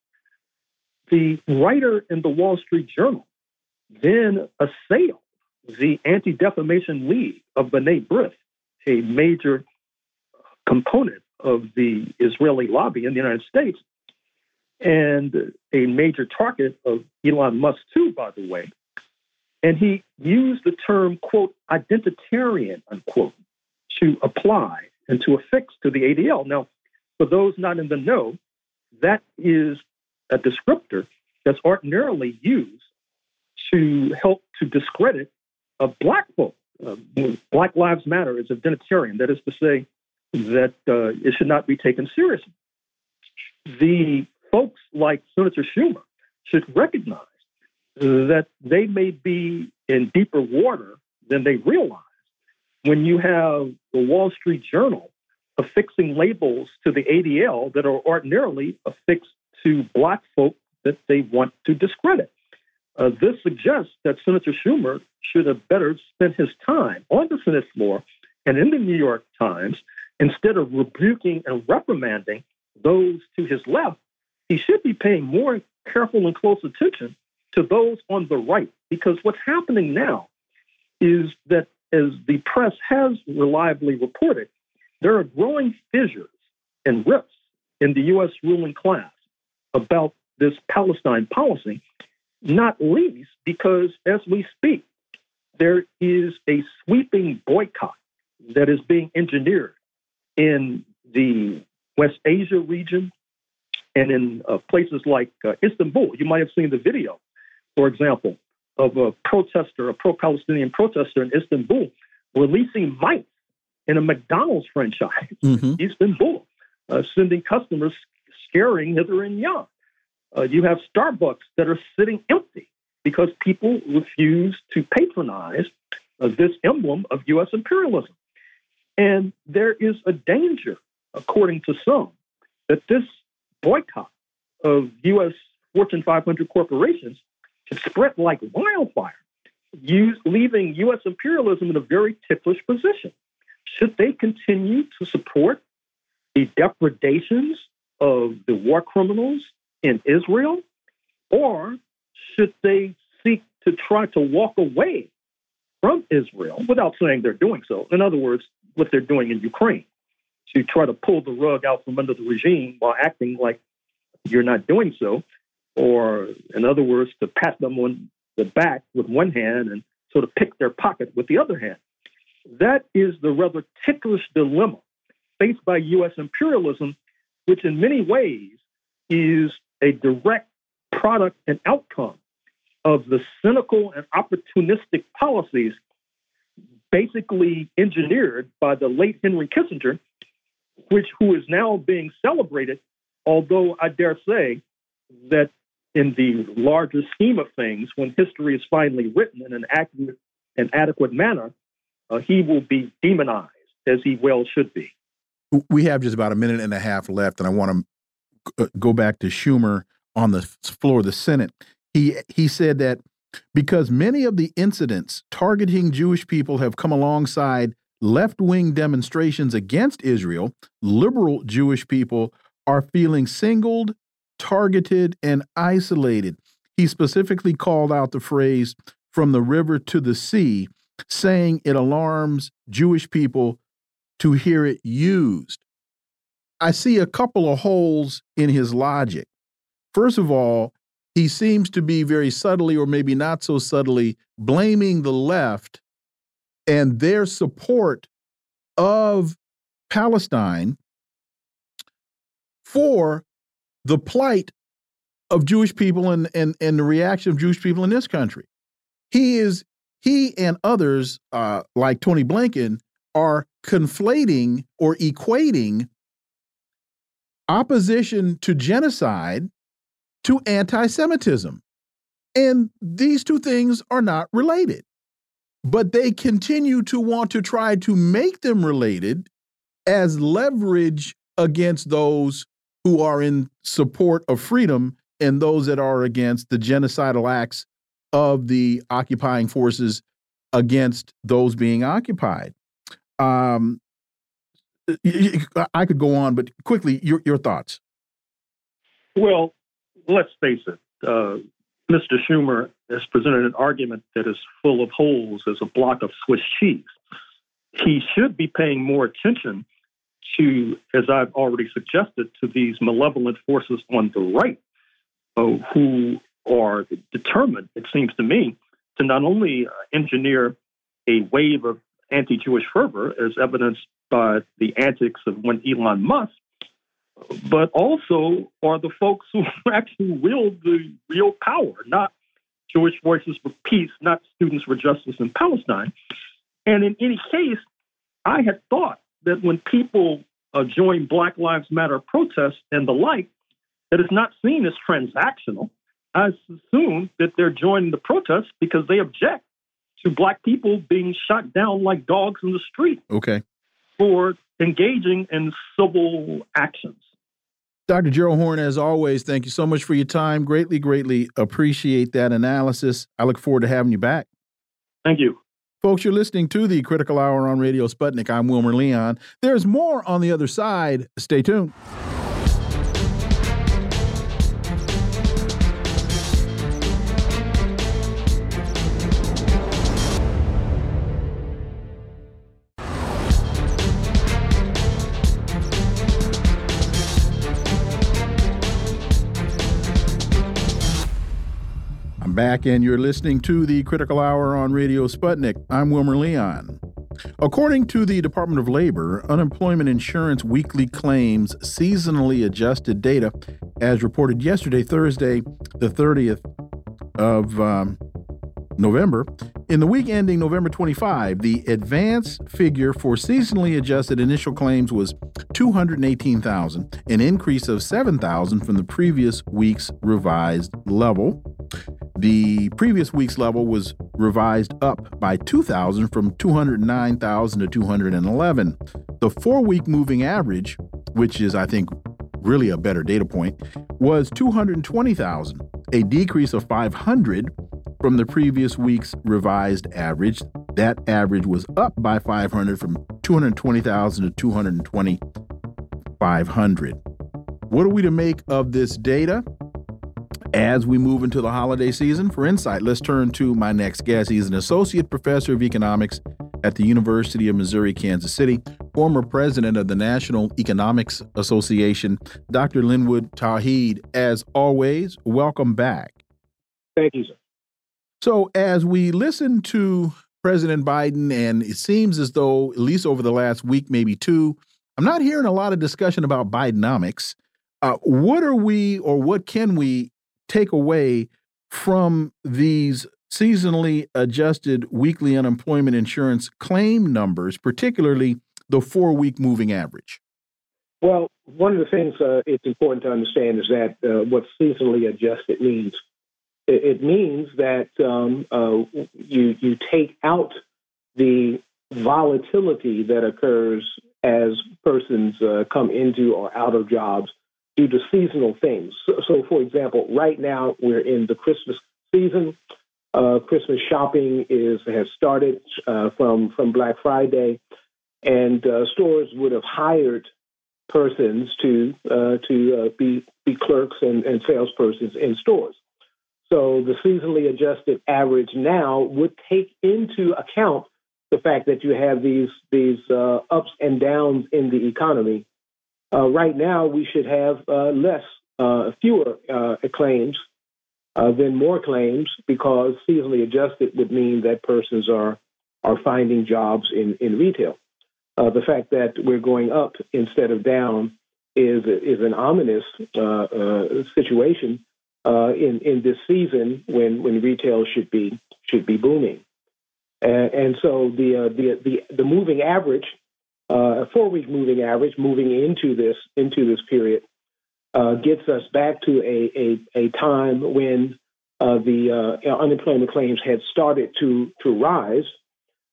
The writer in the Wall Street Journal then assailed the Anti Defamation League of B'nai B'rith, a major component of the Israeli lobby in the United States, and a major target of Elon Musk, too, by the way. And he used the term, quote, identitarian, unquote, to apply and to affix to the ADL. Now, for those not in the know, that is a descriptor that's ordinarily used to help to discredit a black folk. Uh, black Lives Matter is identitarian. That is to say, that uh, it should not be taken seriously. The folks like Senator Schumer should recognize that they may be in deeper water than they realize. When you have the Wall Street Journal affixing labels to the ADL that are ordinarily affixed to black folk that they want to discredit. Uh, this suggests that Senator Schumer should have better spent his time on the Senate floor and in the New York Times Instead of rebuking and reprimanding those to his left, he should be paying more careful and close attention to those on the right. Because what's happening now is that, as the press has reliably reported, there are growing fissures and rifts in the U.S. ruling class about this Palestine policy, not least because, as we speak, there is a sweeping boycott that is being engineered in the West Asia region and in uh, places like uh, Istanbul. You might have seen the video, for example, of a protester, a pro Palestinian protester in Istanbul, releasing mice in a McDonald's franchise, mm-hmm. Istanbul, uh, sending customers scaring hither and yon. Uh, you have Starbucks that are sitting empty because people refuse to patronize uh, this emblem of U.S. imperialism. And there is a danger, according to some, that this boycott of U.S. Fortune 500 corporations to spread like wildfire, use, leaving U.S. imperialism in a very ticklish position. Should they continue to support the depredations of the war criminals in Israel, or should they seek to try to walk away from Israel without saying they're doing so? In other words, what they're doing in Ukraine to try to pull the rug out from under the regime while acting like you're not doing so, or in other words, to pat them on the back with one hand and sort of pick their pocket with the other hand. That is the rather ticklish dilemma faced by U.S. imperialism, which in many ways is a direct product and outcome of the cynical and opportunistic policies basically engineered by the late Henry Kissinger, which who is now being celebrated, although I dare say that in the larger scheme of things, when history is finally written in an accurate and adequate manner, uh, he will be demonized as he well should be. We have just about a minute and a half left, and I want to uh, go back to Schumer on the floor of the Senate. He he said that because many of the incidents targeting Jewish people have come alongside left wing demonstrations against Israel, liberal Jewish people are feeling singled, targeted, and isolated. He specifically called out the phrase from the river to the sea, saying it alarms Jewish people to hear it used. I see a couple of holes in his logic. First of all, he seems to be very subtly, or maybe not so subtly, blaming the left and their support of Palestine for the plight of Jewish people and, and, and the reaction of Jewish people in this country. He is he and others uh, like Tony Blinken are conflating or equating opposition to genocide to anti Semitism. And these two things are not related. But they continue to want to try to make them related as leverage against those who are in support of freedom and those that are against the genocidal acts of the occupying forces against those being occupied. Um, I could go on, but quickly, your your thoughts. Well, let's face it. Uh, Mr. Schumer has presented an argument that is full of holes as a block of Swiss cheese. He should be paying more attention to, as I've already suggested, to these malevolent forces on the right uh, who are determined, it seems to me, to not only uh, engineer a wave of anti Jewish fervor, as evidenced by the antics of one Elon Musk, but also are the folks who (laughs) actually wield the real power, not Jewish Voices for Peace, not Students for Justice in Palestine. And in any case, I had thought that when people uh, join Black Lives Matter protests and the like, that it's not seen as transactional. I assume that they're joining the protests because they object to black people being shot down like dogs in the street. Okay. For engaging in civil actions. Dr. Gerald Horne, as always, thank you so much for your time. Greatly, greatly appreciate that analysis. I look forward to having you back. Thank you. Folks, you're listening to the Critical Hour on Radio Sputnik. I'm Wilmer Leon. There's more on the other side. Stay tuned. Back, and you're listening to the Critical Hour on Radio Sputnik. I'm Wilmer Leon. According to the Department of Labor, unemployment insurance weekly claims seasonally adjusted data, as reported yesterday, Thursday, the 30th of um, November. In the week ending November 25, the advance figure for seasonally adjusted initial claims was 218,000, an increase of 7,000 from the previous week's revised level. The previous week's level was revised up by 2,000 from 209,000 to 211. The four week moving average, which is, I think, really a better data point, was 220,000, a decrease of 500 from the previous week's revised average. That average was up by 500 from 220,000 to 220,500. What are we to make of this data? As we move into the holiday season, for insight, let's turn to my next guest. He's an associate professor of economics at the University of Missouri Kansas City, former president of the National Economics Association, Dr. Linwood Tauheed. As always, welcome back. Thank you, sir. So, as we listen to President Biden, and it seems as though, at least over the last week, maybe two, I'm not hearing a lot of discussion about Bidenomics. Uh, what are we, or what can we take away from these seasonally adjusted weekly unemployment insurance claim numbers, particularly the four week moving average? Well, one of the things uh, it's important to understand is that uh, what seasonally adjusted means. It, means that um, uh, you you take out the volatility that occurs as persons uh, come into or out of jobs due to seasonal things. So, so, for example, right now we're in the Christmas season. Uh, Christmas shopping is has started uh, from from Black Friday, and uh, stores would have hired persons to uh, to uh, be be clerks and, and salespersons in stores. So the seasonally adjusted average now would take into account the fact that you have these these uh, ups and downs in the economy. Right now, we should have less fewer claims uh, then more claims because seasonally adjusted would mean that persons are are finding jobs in in retail. Uh, the fact that we're going up instead of down is is an ominous uh, uh situation uh, in in this season when when retail should be should be booming. And, and so the, uh, the the the moving average, a four week moving average, moving into this into this period uh, gets us back to a, a, a time when uh, the uh, unemployment claims had started to, to rise.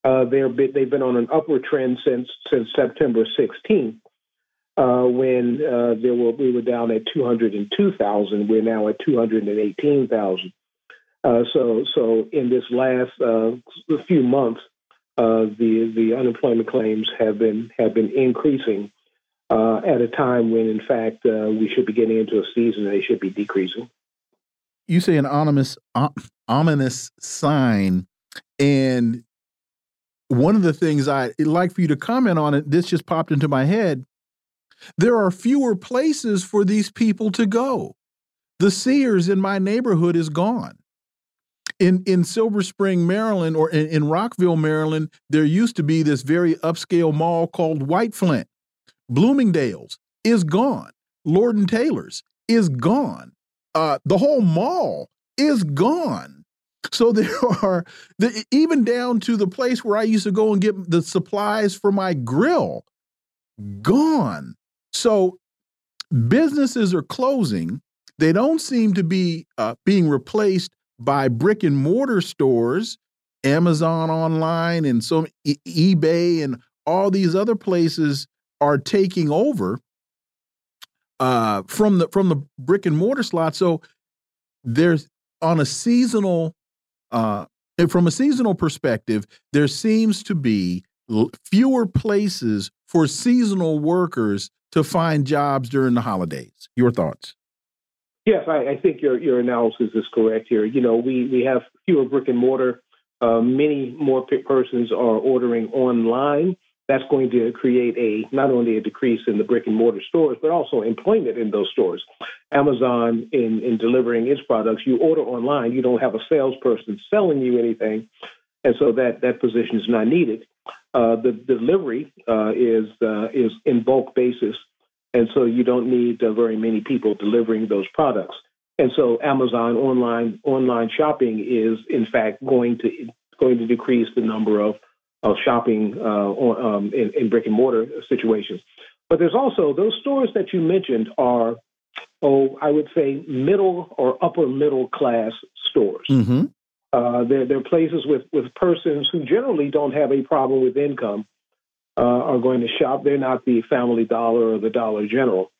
Uh, they've been on an upward trend since since September 16th, uh, when uh, there were we were down at 202,000. We're now at 218,000. so so in this last few months, the the unemployment claims have been have been increasing uh, at a time when, in fact, uh, we should be getting into a season they should be decreasing. You say an ominous, ominous sign, and one of the things I'd like for you to comment on it. This just popped into my head. There are fewer places for these people to go. The Sears in my neighborhood is gone. In in Silver Spring, Maryland, or in, in Rockville, Maryland, there used to be this very upscale mall called White Flint Bloomingdale's is gone. Lord and Taylor's is gone. Uh, the whole mall is gone. So (laughs) there are the, even down to the place where I used to go and get the supplies for my grill gone. So businesses are closing. They don't seem to be uh, being replaced by brick and mortar stores, Amazon online, and so eBay and all these other places are taking over uh, from the from the brick and mortar slot. So there's on a seasonal uh, from a seasonal perspective, there seems to be fewer places for seasonal workers to find jobs during the holidays. Your thoughts? Yes, I, I think your your analysis is correct here. You know, we we have fewer brick and mortar. Uh, many more persons are ordering online that's going to create a not only a decrease in the brick and mortar stores, but also employment in those stores. Amazon, in, in delivering its products, you order online, you don't have a salesperson selling you anything, and so that that position is not needed. Uh, the delivery uh, is uh, is in bulk basis, and so you don't need uh, very many people delivering those products. And so Amazon online online shopping is in fact going to going to decrease the number of of shopping uh, um, in, in, brick and mortar situations. But there's also those stores that you mentioned are, oh, I would say middle or upper middle class stores. Mm-hmm. Uh, they're, they're places with, with persons who generally don't have a problem with income uh, are going to shop. They're not the Family Dollar or the Dollar General.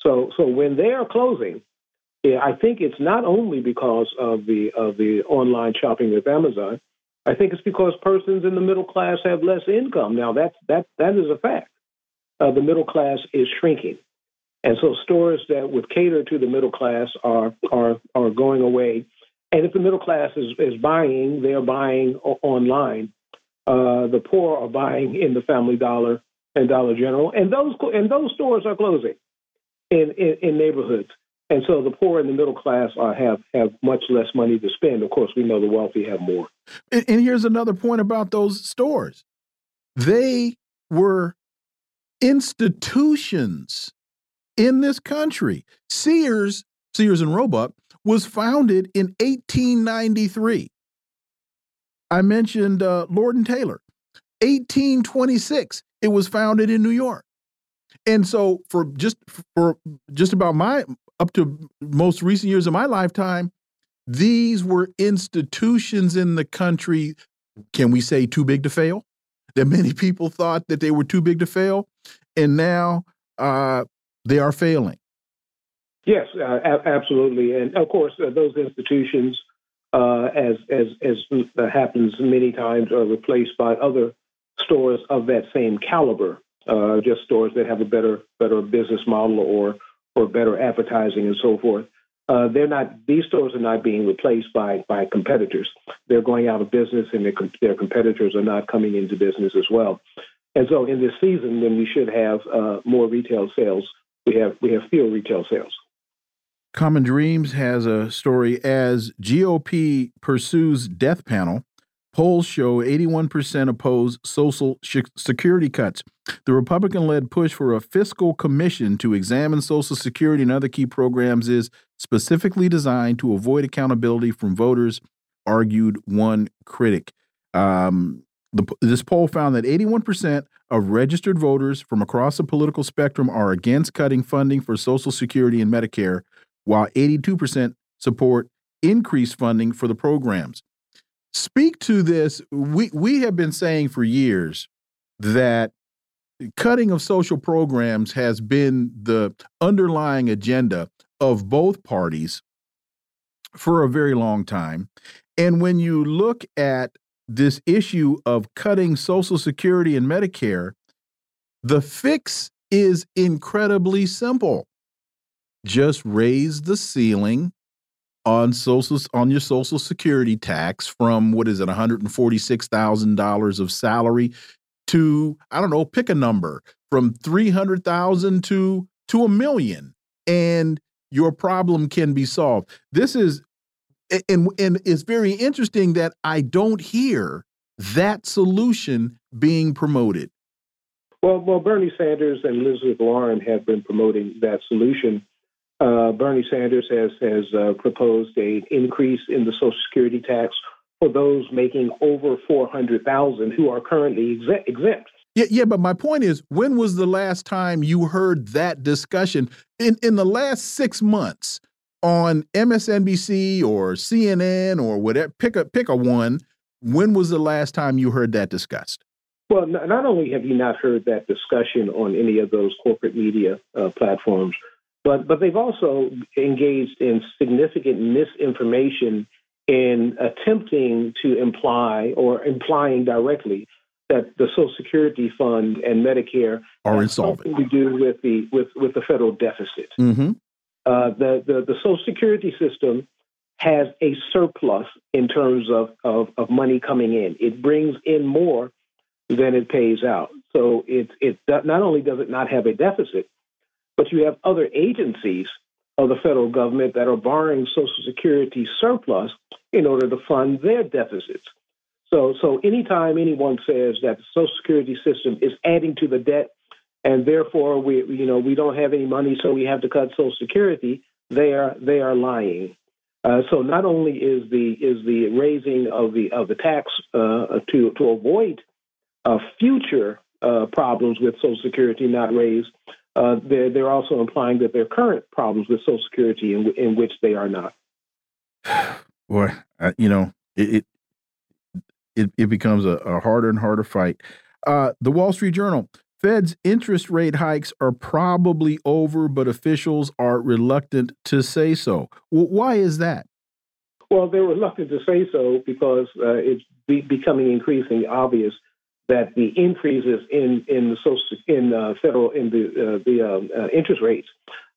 So, so when they are closing, I think it's not only because of the of the online shopping with Amazon, I think it's because persons in the middle class have less income. Now, that's, that, that is a fact. Uh, the middle class is shrinking. And so stores that would cater to the middle class are, are, are going away. And if the middle class is, is buying, they're buying online. Uh, the poor are buying in the Family Dollar and Dollar General, and those and those stores are closing in, in, in neighborhoods. And so the poor and the middle class are, have have much less money to spend. Of course, we know the wealthy have more. And, and here's another point about those stores: they were institutions in this country. Sears, Sears and Roebuck, was founded in 1893. I mentioned uh, Lord and Taylor, 1826. It was founded in New York. And so for just for just about my up to most recent years of my lifetime, these were institutions in the country. Can we say too big to fail? That many people thought that they were too big to fail, and now uh, they are failing. Yes, uh, absolutely, and of course, uh, those institutions uh, as as as happens many times, are replaced by other stores of that same caliber, uh, just stores that have a better better business model or or better advertising and so forth. Uh, they're not; these stores are not being replaced by by competitors. They're going out of business, and their, their competitors are not coming into business as well. And so, in this season, when we should have uh, more retail sales, we have we have fewer retail sales. Common Dreams has a story as GOP pursues death panel. Polls show 81% oppose social security cuts. The Republican led push for a fiscal commission to examine Social Security and other key programs is specifically designed to avoid accountability from voters, argued one critic. Um, the, this poll found that 81% of registered voters from across the political spectrum are against cutting funding for Social Security and Medicare, while 82% support increased funding for the programs. Speak to this. We, we have been saying for years that cutting of social programs has been the underlying agenda of both parties for a very long time. And when you look at this issue of cutting Social Security and Medicare, the fix is incredibly simple. Just raise the ceiling on social on your social security tax from what is it $146,000 of salary to I don't know pick a number from 300,000 to to a million and your problem can be solved. This is and and it's very interesting that I don't hear that solution being promoted. Well, well, Bernie Sanders and Elizabeth Warren have been promoting that solution. Uh, Bernie Sanders has has uh, proposed a increase in the Social Security tax for those making over four hundred thousand who are currently exempt. Yeah, yeah, but my point is, when was the last time you heard that discussion in in the last six months? on MSNBC or CNN or whatever, pick a pick a one. When was the last time you heard that discussed? Well, not only have you not heard that discussion on any of those corporate media uh, platforms, but but they've also engaged in significant misinformation in attempting to imply or implying directly that the Social Security Fund and Medicare are insolvent to do with the with with the federal deficit. Mm -hmm. Uh, the, the, the Social Security system has a surplus in terms of, of, of, money coming in. It brings in more than it pays out. So it, it not only does it not have a deficit, but you have other agencies of the federal government that are borrowing Social Security surplus in order to fund their deficits. So, so anytime anyone says that the Social Security system is adding to the debt and therefore we you know we don't have any money, so we have to cut Social Security. They are they are lying. Uh, so not only is the is the raising of the of the tax uh, to to avoid uh, future uh, problems with Social Security not raised, uh, they're they're also implying that there are current problems with Social Security in in which they are not. (sighs) Boy, you know it, it it becomes a, a harder and harder fight. Uh, the Wall Street Journal Fed's interest rate hikes are probably over, but officials are reluctant to say so. why is that? Well, they're reluctant to say so because uh, it's be becoming increasingly obvious that the increases in in the social in uh, federal in the uh, the um, uh, interest rates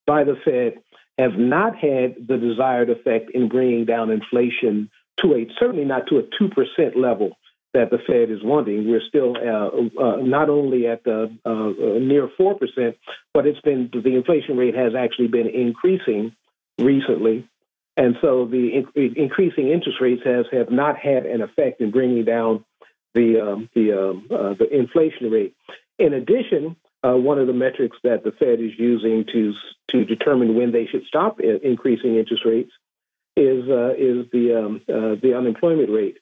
by the Fed have not had the desired effect in bringing down inflation to a certainly not to a two percent level that the Fed is wanting. We're still uh, uh, not only at the uh, near four percent, but it's been the inflation rate has actually been increasing recently, and so the in increasing interest rates has have not had an effect in bringing down the um, the um, uh, the inflation rate. In addition. Uh, one of the metrics that the Fed is using to to determine when they should stop increasing interest rates is is the um, the unemployment rate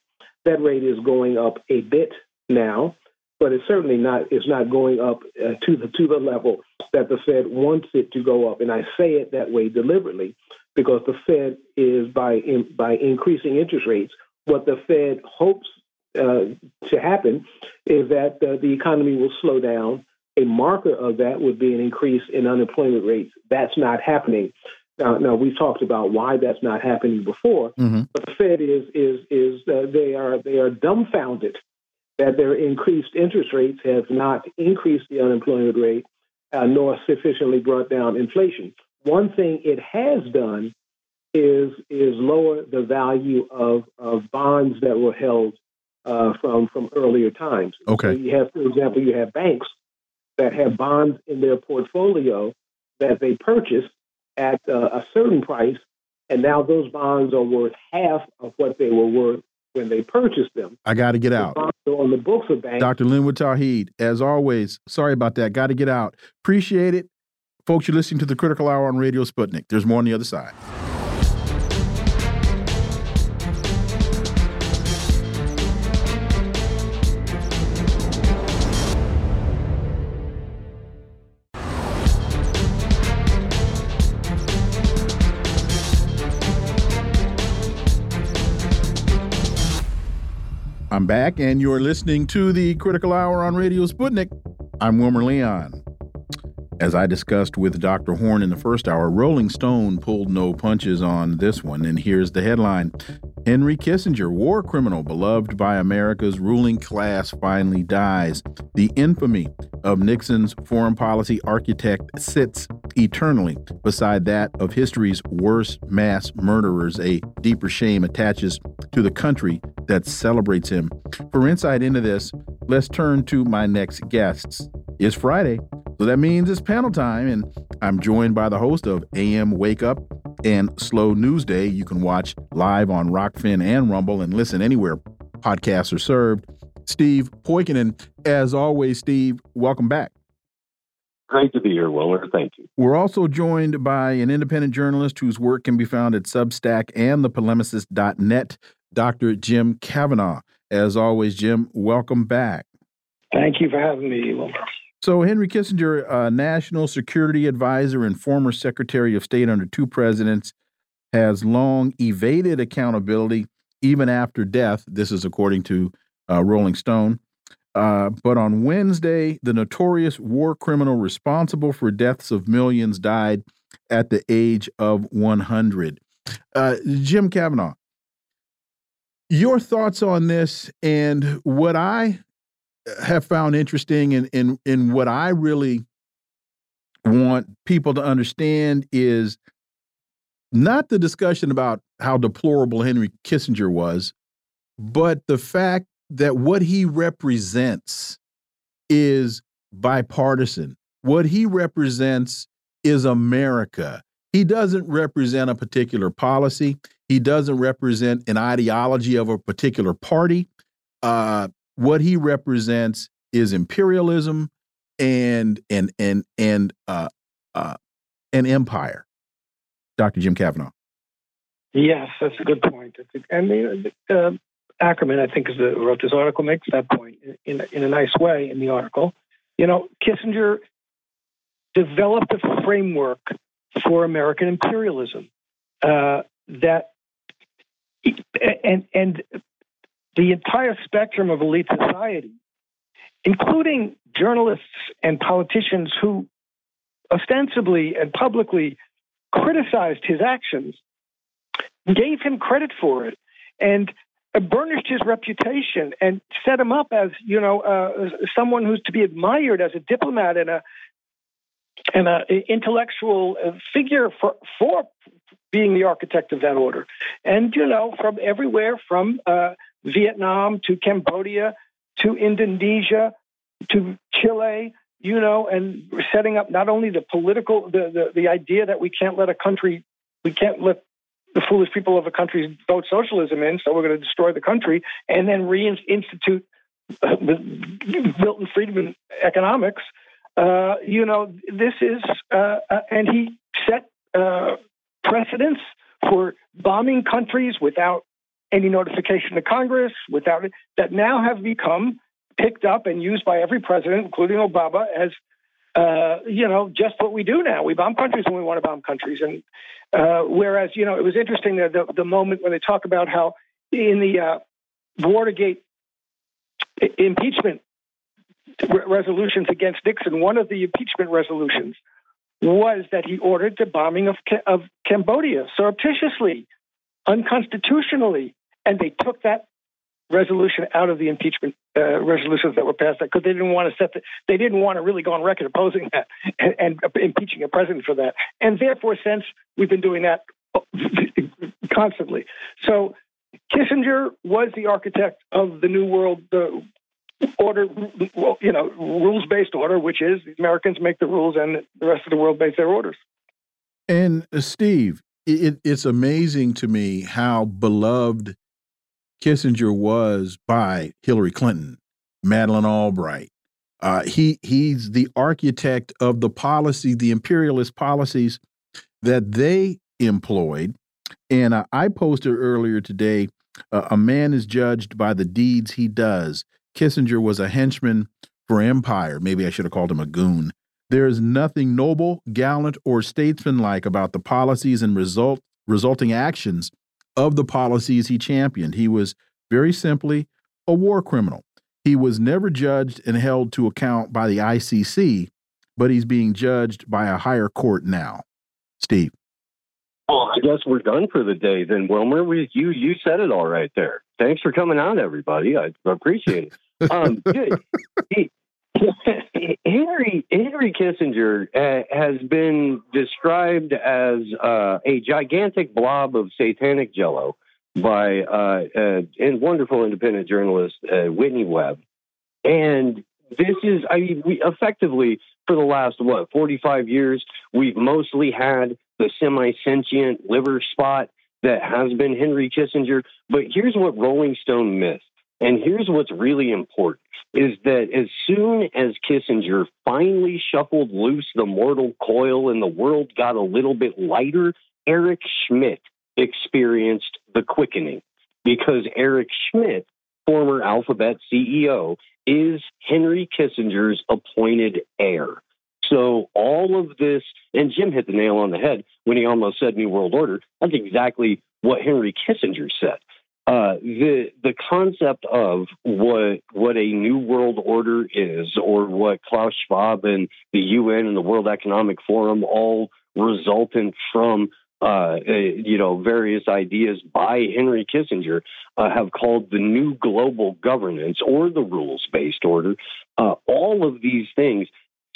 that rate is going up a bit now, but it's certainly not is not going up uh, to the to the level that the Fed wants it to go up. And I say it that way deliberately because the Fed is by in, by increasing interest rates. What the Fed hopes uh, to happen is that uh, the economy will slow down. A marker of that would be an increase in unemployment rates. That's not happening. Now, now we've talked about why that's not happening before, Mhm. but the Fed is is is uh, they are they are dumbfounded that their increased interest rates have not increased the unemployment rate uh, nor sufficiently brought down inflation. One thing it has done is is lower the value of, of bonds that were held uh, from from earlier times. Okay. So you have, for example, you have banks that have bonds in their portfolio that they purchased at uh, a certain price, and now those bonds are worth half of what they were worth when they purchased them. I got to get out. on the books of banks. Dr. Linwood Tauheed, as always, sorry about that. Got to get out. Appreciate it. Folks, you're listening to the Critical Hour on Radio Sputnik. There's more on the other side. Back, and you're listening to the Critical Hour on Radio Sputnik. I'm Wilmer Leon. As I discussed with Dr. Horne in the first hour, Rolling Stone pulled no punches on this one, and here's the headline Henry Kissinger, war criminal beloved by America's ruling class, finally dies. The infamy of Nixon's foreign policy architect sits eternally beside that of history's worst mass murderers. A deeper shame attaches to the country that celebrates him. For insight into this, let's turn to my next guests. It's Friday, so that means it's panel time, and I'm joined by the host of AM Wake Up and Slow News Day. You can watch live on Rokfin and Rumble and listen anywhere podcasts are served. Steve Poikonen, as always, Steve, welcome back. Great to be here, Wilmer. Thank you. We're also joined by an independent journalist whose work can be found at Substack and thepolemicist.net, Dr. Jim Kavanagh. As always, Jim, welcome back. Thank you for having me, Wilmer. So, Henry Kissinger, uh, national security advisor and former secretary of state under two presidents, has long evaded accountability even after death. This is according to uh, Rolling Stone. Uh, but on Wednesday, the notorious war criminal responsible for deaths of millions died at the age of 100. Uh, Jim Kavanagh, your thoughts on this and what I have found interesting and in, in what I really want people to understand is not the discussion about how deplorable Henry Kissinger was, but the fact that what he represents is bipartisan. What he represents is America. He doesn't represent a particular policy. He doesn't represent an ideology of a particular party. Uh, what he represents is imperialism and and and and uh, uh, an empire. Dr. Jim Kavanagh. Yes, that's a good point. And the, uh, Ackerman, I think, is the, wrote this article, makes that point in, in a nice way in the article. You know, Kissinger developed a framework for American imperialism uh, that, and and the entire spectrum of elite society, including journalists and politicians who ostensibly and publicly criticized his actions, gave him credit for it, and burnished his reputation and set him up as you know uh, someone who's to be admired as a diplomat and a and a intellectual figure for for being the architect of that order. And you know, from everywhere from uh, Vietnam to Cambodia to Indonesia to Chile, you know, and setting up not only the political the, the the idea that we can't let a country we can't let the foolish people of a country vote socialism in, so we're going to destroy the country, and then reinstitute uh, Milton Friedman economics. Uh, you know, this is, uh, and he set uh, precedents for bombing countries without any notification to Congress, without it, that now have become picked up and used by every president, including Obama, as uh, you know, just what we do now. We bomb countries when we want to bomb countries. And uh, whereas, you know, it was interesting that the, the moment when they talk about how in the uh, Watergate impeachment re- resolutions against Nixon, one of the impeachment resolutions was that he ordered the bombing of, of Cambodia surreptitiously, unconstitutionally, and they took that resolution out of the impeachment uh, resolutions that were passed because they didn't want to set the, they didn't want to really go on record opposing that and, and impeaching a president for that. And therefore, since we've been doing that constantly. So Kissinger was the architect of the new world uh, order, you know, rules based order, which is the Americans make the rules and the rest of the world makes their orders. And uh, Steve, it, it's amazing to me how beloved Kissinger was by Hillary Clinton, Madeleine Albright. Uh, he he's the architect of the policy, the imperialist policies that they employed. And uh, I posted earlier today, uh, a man is judged by the deeds he does. Kissinger was a henchman for empire. Maybe I should have called him a goon. There is nothing noble, gallant, or statesmanlike about the policies and result, resulting actions of the policies he championed. He was very simply a war criminal. He was never judged and held to account by the ICC, but he's being judged by a higher court now. Steve. Well, I guess we're done for the day then, Wilmer. We, you you said it all right there. Thanks for coming out, everybody. I appreciate it. (laughs) Um, (laughs) Henry Henry Kissinger uh, has been described as uh, a gigantic blob of satanic jello by uh, uh wonderful independent journalist uh, Whitney Webb, and this is I mean we effectively for the last what forty five years we've mostly had the semi sentient liver spot that has been Henry Kissinger. But here's what Rolling Stone missed. And here's what's really important is that as soon as Kissinger finally shuffled loose the mortal coil and the world got a little bit lighter, Eric Schmidt experienced the quickening because Eric Schmidt, former Alphabet CEO, is Henry Kissinger's appointed heir. So all of this, and Jim hit the nail on the head when he almost said New World Order. That's exactly what Henry Kissinger said. Uh, the the concept of what what a new world order is, or what Klaus Schwab and the UN and the World Economic Forum all resultant from uh, uh, you know various ideas by Henry Kissinger uh, have called the new global governance or the rules based order. Uh, all of these things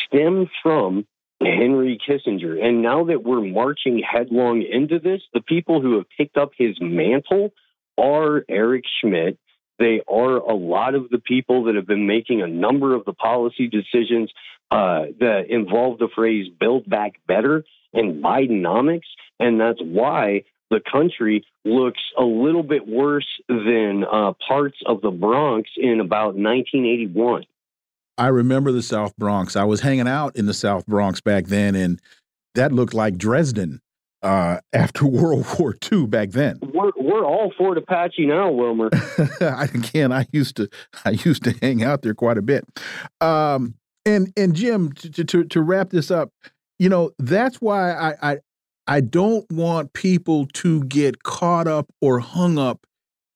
stem from Henry Kissinger. And now that we're marching headlong into this, the people who have picked up his mantle are Eric Schmidt. They are a lot of the people that have been making a number of the policy decisions uh, that involve the phrase build back better and Bidenomics. And that's why the country looks a little bit worse than uh, parts of the Bronx in about 1981. I remember the South Bronx. I was hanging out in the South Bronx back then, and that looked like Dresden uh, after (laughs) World War II back then. We're we're all Fort Apache now, Wilmer. (laughs) Again, I used to I used to hang out there quite a bit. Um, and and Jim, to, to to wrap this up, you know that's why I I I don't want people to get caught up or hung up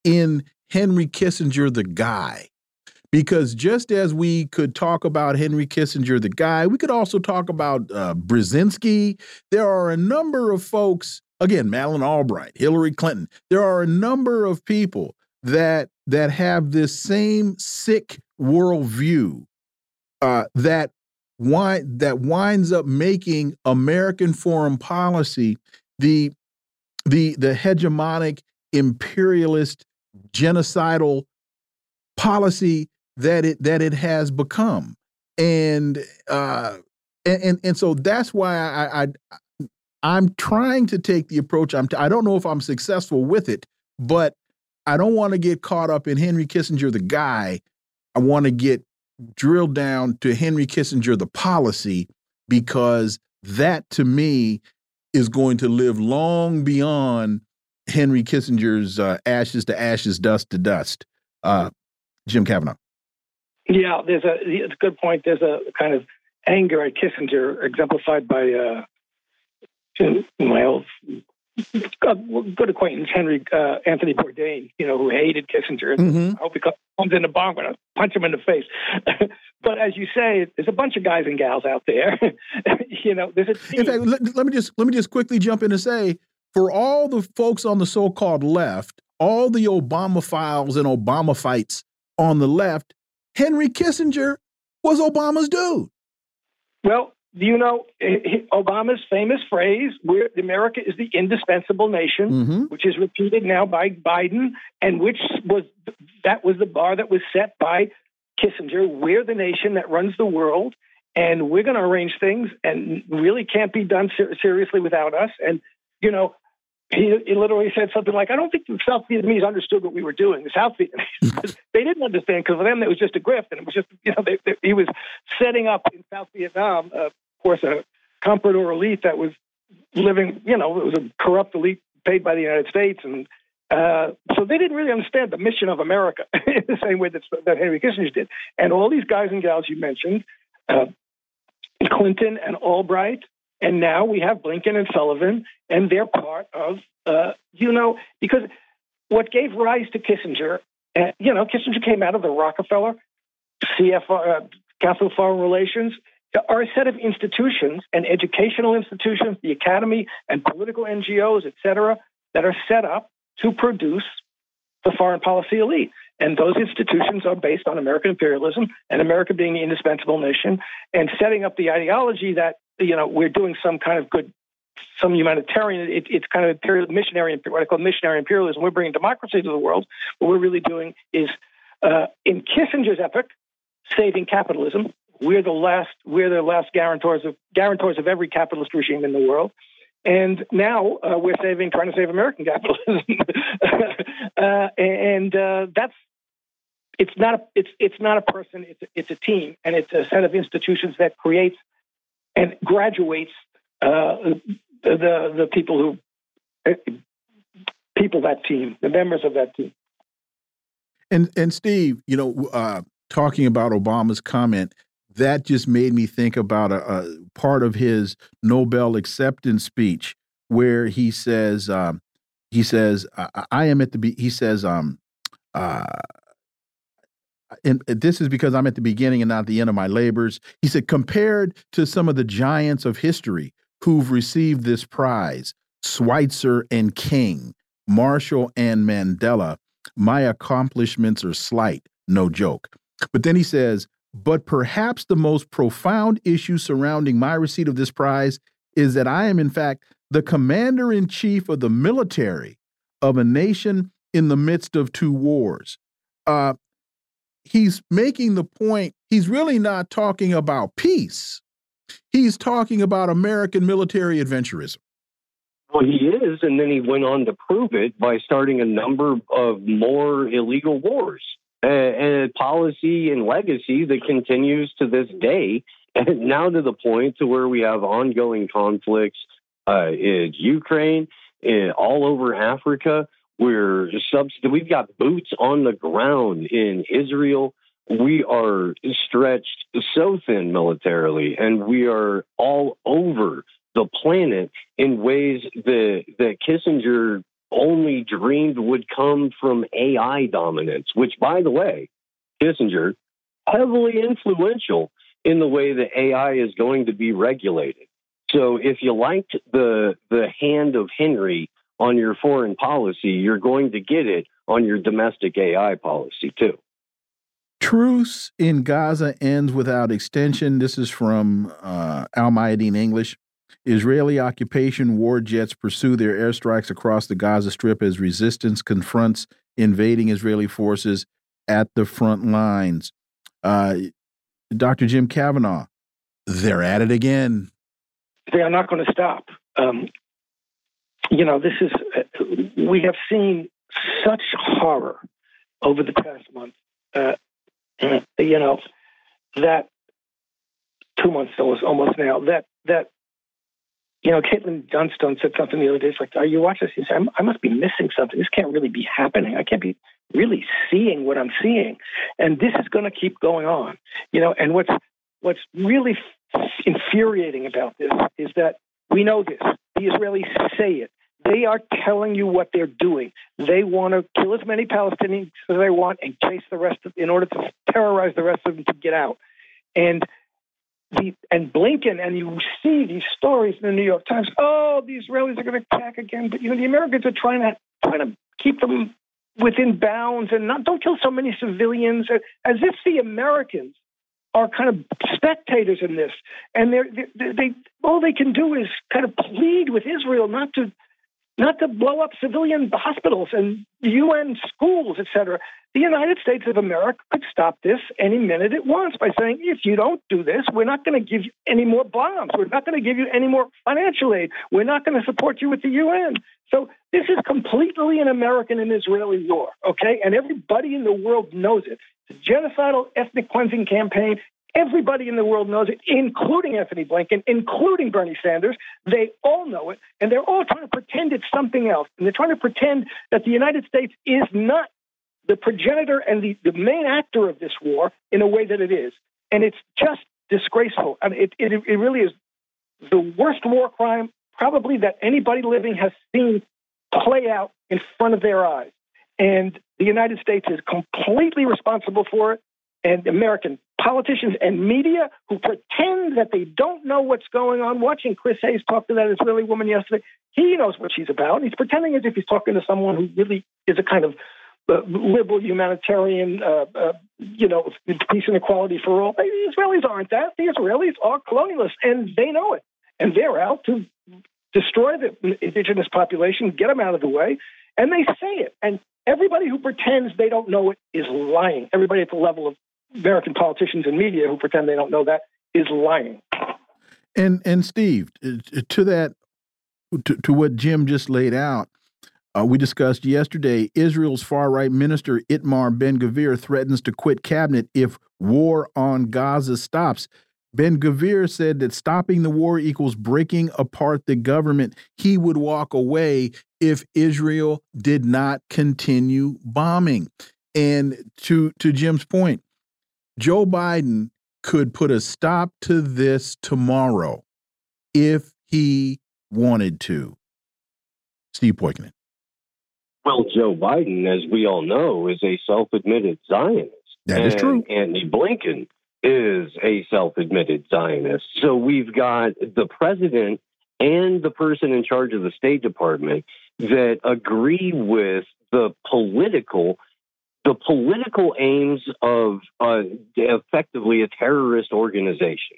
in Henry Kissinger, the guy because just as we could talk about Henry Kissinger, the guy, we could also talk about uh, Brzezinski. There are a number of folks, again, Madeleine Albright, Hillary Clinton. There are a number of people that that have this same sick worldview uh, that wind, that winds up making American foreign policy the the the hegemonic imperialist genocidal policy that it that it has become, and uh, and and, so that's why I, I I'm trying to take the approach. I'm I don't know if I'm successful with it, but I don't want to get caught up in Henry Kissinger the guy. I want to get drilled down to Henry Kissinger the policy because that to me is going to live long beyond Henry Kissinger's uh, ashes to ashes, dust to dust. Uh, Jim Kavanagh. Yeah, there's a it's a good point. There's a kind of anger at Kissinger exemplified by uh, my old good acquaintance Henry uh, Anthony Bourdain, you know, who hated Kissinger. Mm -hmm. I hope he comes in the bar, I'm punch him in the face. (laughs) but as you say, there's a bunch of guys and gals out there. (laughs) you know, there's a team. In fact, let, let me just let me just quickly jump in and say, for all the folks on the so-called left, all the Obama files and Obama fights on the left, Henry Kissinger was Obama's dude. Well, do you know Obama's famous phrase, where America is the indispensable nation, mm -hmm. which is repeated now by Biden, and which was that was the bar that was set by Kissinger. We're the nation that runs the world, and we're going to arrange things, and really can't be done ser seriously without us. And you know, he, he, literally said something like, "I don't think the South Vietnamese understood what we were doing." The South Vietnamese, (laughs) they didn't understand because for them it was just a grift, and it was just you know they, they, he was setting up in South Vietnam, uh, of course, a comprador elite that was living, you know, it was a corrupt elite paid by the United States, and uh, so they didn't really understand the mission of America (laughs) in the same way that, that Henry Kissinger did. And all these guys and gals you mentioned, uh, Clinton and Albright, and now we have Blinken and Sullivan, and they're part of, uh, you know, because what gave rise to Kissinger, uh, you know, Kissinger came out of the Rockefeller, CFR, uh, Council Foreign Relations, are a set of institutions and educational institutions, the academy and political NGOs, et cetera, that are set up to produce the foreign policy elite. And those institutions are based on American imperialism and America being the indispensable nation and setting up the ideology that, you know, we're doing some kind of good, some humanitarian, it, it's kind of imperial, missionary, what I call missionary imperialism. We're bringing democracy to the world. What we're really doing is, uh, in Kissinger's epic, saving capitalism. We're the last, we're the last guarantors of guarantors of every capitalist regime in the world. And now uh, we're saving, trying to save American capitalism, (laughs) uh, and uh, that's it's not a it's it's not a person. It's it's a team, and it's a set of institutions that creates and graduates uh, the the people who uh, people that team, the members of that team. And and Steve, you know, uh, talking about Obama's comment, that just made me think about a, a part of his Nobel acceptance speech where he says, um, he says, I, I, am at the, he says, um, uh, and this is because I'm at the beginning and not the end of my labors. He said, compared to some of the giants of history who've received this prize, Schweitzer and King, Marshall and Mandela, my accomplishments are slight, no joke. But then he says, but perhaps the most profound issue surrounding my receipt of this prize is that I am, in fact, the commander in chief of the military of a nation in the midst of two wars. Uh, he's making the point, he's really not talking about peace. He's talking about American military adventurism. Well, he is, and then he went on to prove it by starting a number of more illegal wars and a policy and legacy that continues to this day, (laughs) and now to the point to where we have ongoing conflicts uh, in Ukraine, in, all over Africa. We're subs- we've got boots on the ground in Israel. We are stretched so thin militarily, and we are all over the planet in ways that that Kissinger only dreamed would come from AI dominance, which, by the way, Kissinger, heavily influential in the way that AI is going to be regulated. So if you liked the the hand of Henry on your foreign policy, you're going to get it on your domestic AI policy too. Truce in Gaza ends without extension. This is from uh, Al Mayadeen English. Israeli occupation war jets pursue their airstrikes across the Gaza Strip as resistance confronts invading Israeli forces at the front lines. Uh, Dr. Jim Kavanagh, they're at it again. They are not going to stop. Um, you know, this is, uh, we have seen such horror over the past month, uh, you know, that two months almost now, that, that you know, Caitlin Johnstone said something the other day. It's like, are you watching this? Said, I must be missing something. This can't really be happening. I can't be really seeing what I'm seeing. And this is going to keep going on. You know, and what's what's really infuriating about this is that we know this. The Israelis say it. They are telling you what they're doing. They want to kill as many Palestinians as they want and chase the rest of, in order to terrorize the rest of them to get out. And the, and Blinken, and you see these stories in the New York Times. Oh, the Israelis are going to attack again, but you know the Americans are trying to trying to keep them within bounds and not don't kill so many civilians, uh, as if the Americans are kind of spectators in this, and they're, they they all they can do is kind of plead with Israel not to not to blow up civilian hospitals and UN schools, etc. The United States of America could stop this any minute it wants by saying, if you don't do this, we're not going to give you any more bombs. We're not going to give you any more financial aid. We're not going to support you with the UN. So this is completely an American and Israeli war, okay? And everybody in the world knows it. It's a genocidal ethnic cleansing campaign. Everybody in the world knows it, including Antony Blinken, including Bernie Sanders. They all know it, and they're all trying to pretend it's something else. And they're trying to pretend that the United States is not the progenitor and the, the main actor of this war in a way that it is. And it's just disgraceful. I mean, it, it, it really is the worst war crime probably that anybody living has seen play out in front of their eyes. And the United States is completely responsible for it and American politicians and media who pretend that they don't know what's going on. Watching Chris Hayes talk to that Israeli woman yesterday, he knows what she's about. He's pretending as if he's talking to someone who really is a kind of uh, liberal humanitarian, uh, uh, you know, peace and equality for all. The Israelis aren't that. The Israelis are colonialists, and they know it. And they're out to destroy the indigenous population, get them out of the way, and they say it. And everybody who pretends they don't know it is lying. Everybody at the level of American politicians and media who pretend they don't know that is lying. And and Steve, to that, to, to what Jim just laid out, uh, we discussed yesterday. Israel's far right minister Itamar Ben Gvir threatens to quit cabinet if war on Gaza stops. Ben Gvir said that stopping the war equals breaking apart the government. He would walk away if Israel did not continue bombing. And to to Jim's point, Joe Biden could put a stop to this tomorrow if he wanted to. Steve Poikonen. Well, Joe Biden, as we all know, is a self admitted Zionist. That is true. Andy Blinken is a self admitted Zionist. So we've got the president and the person in charge of the State Department that agree with the political the political aims of uh, effectively a terrorist organization.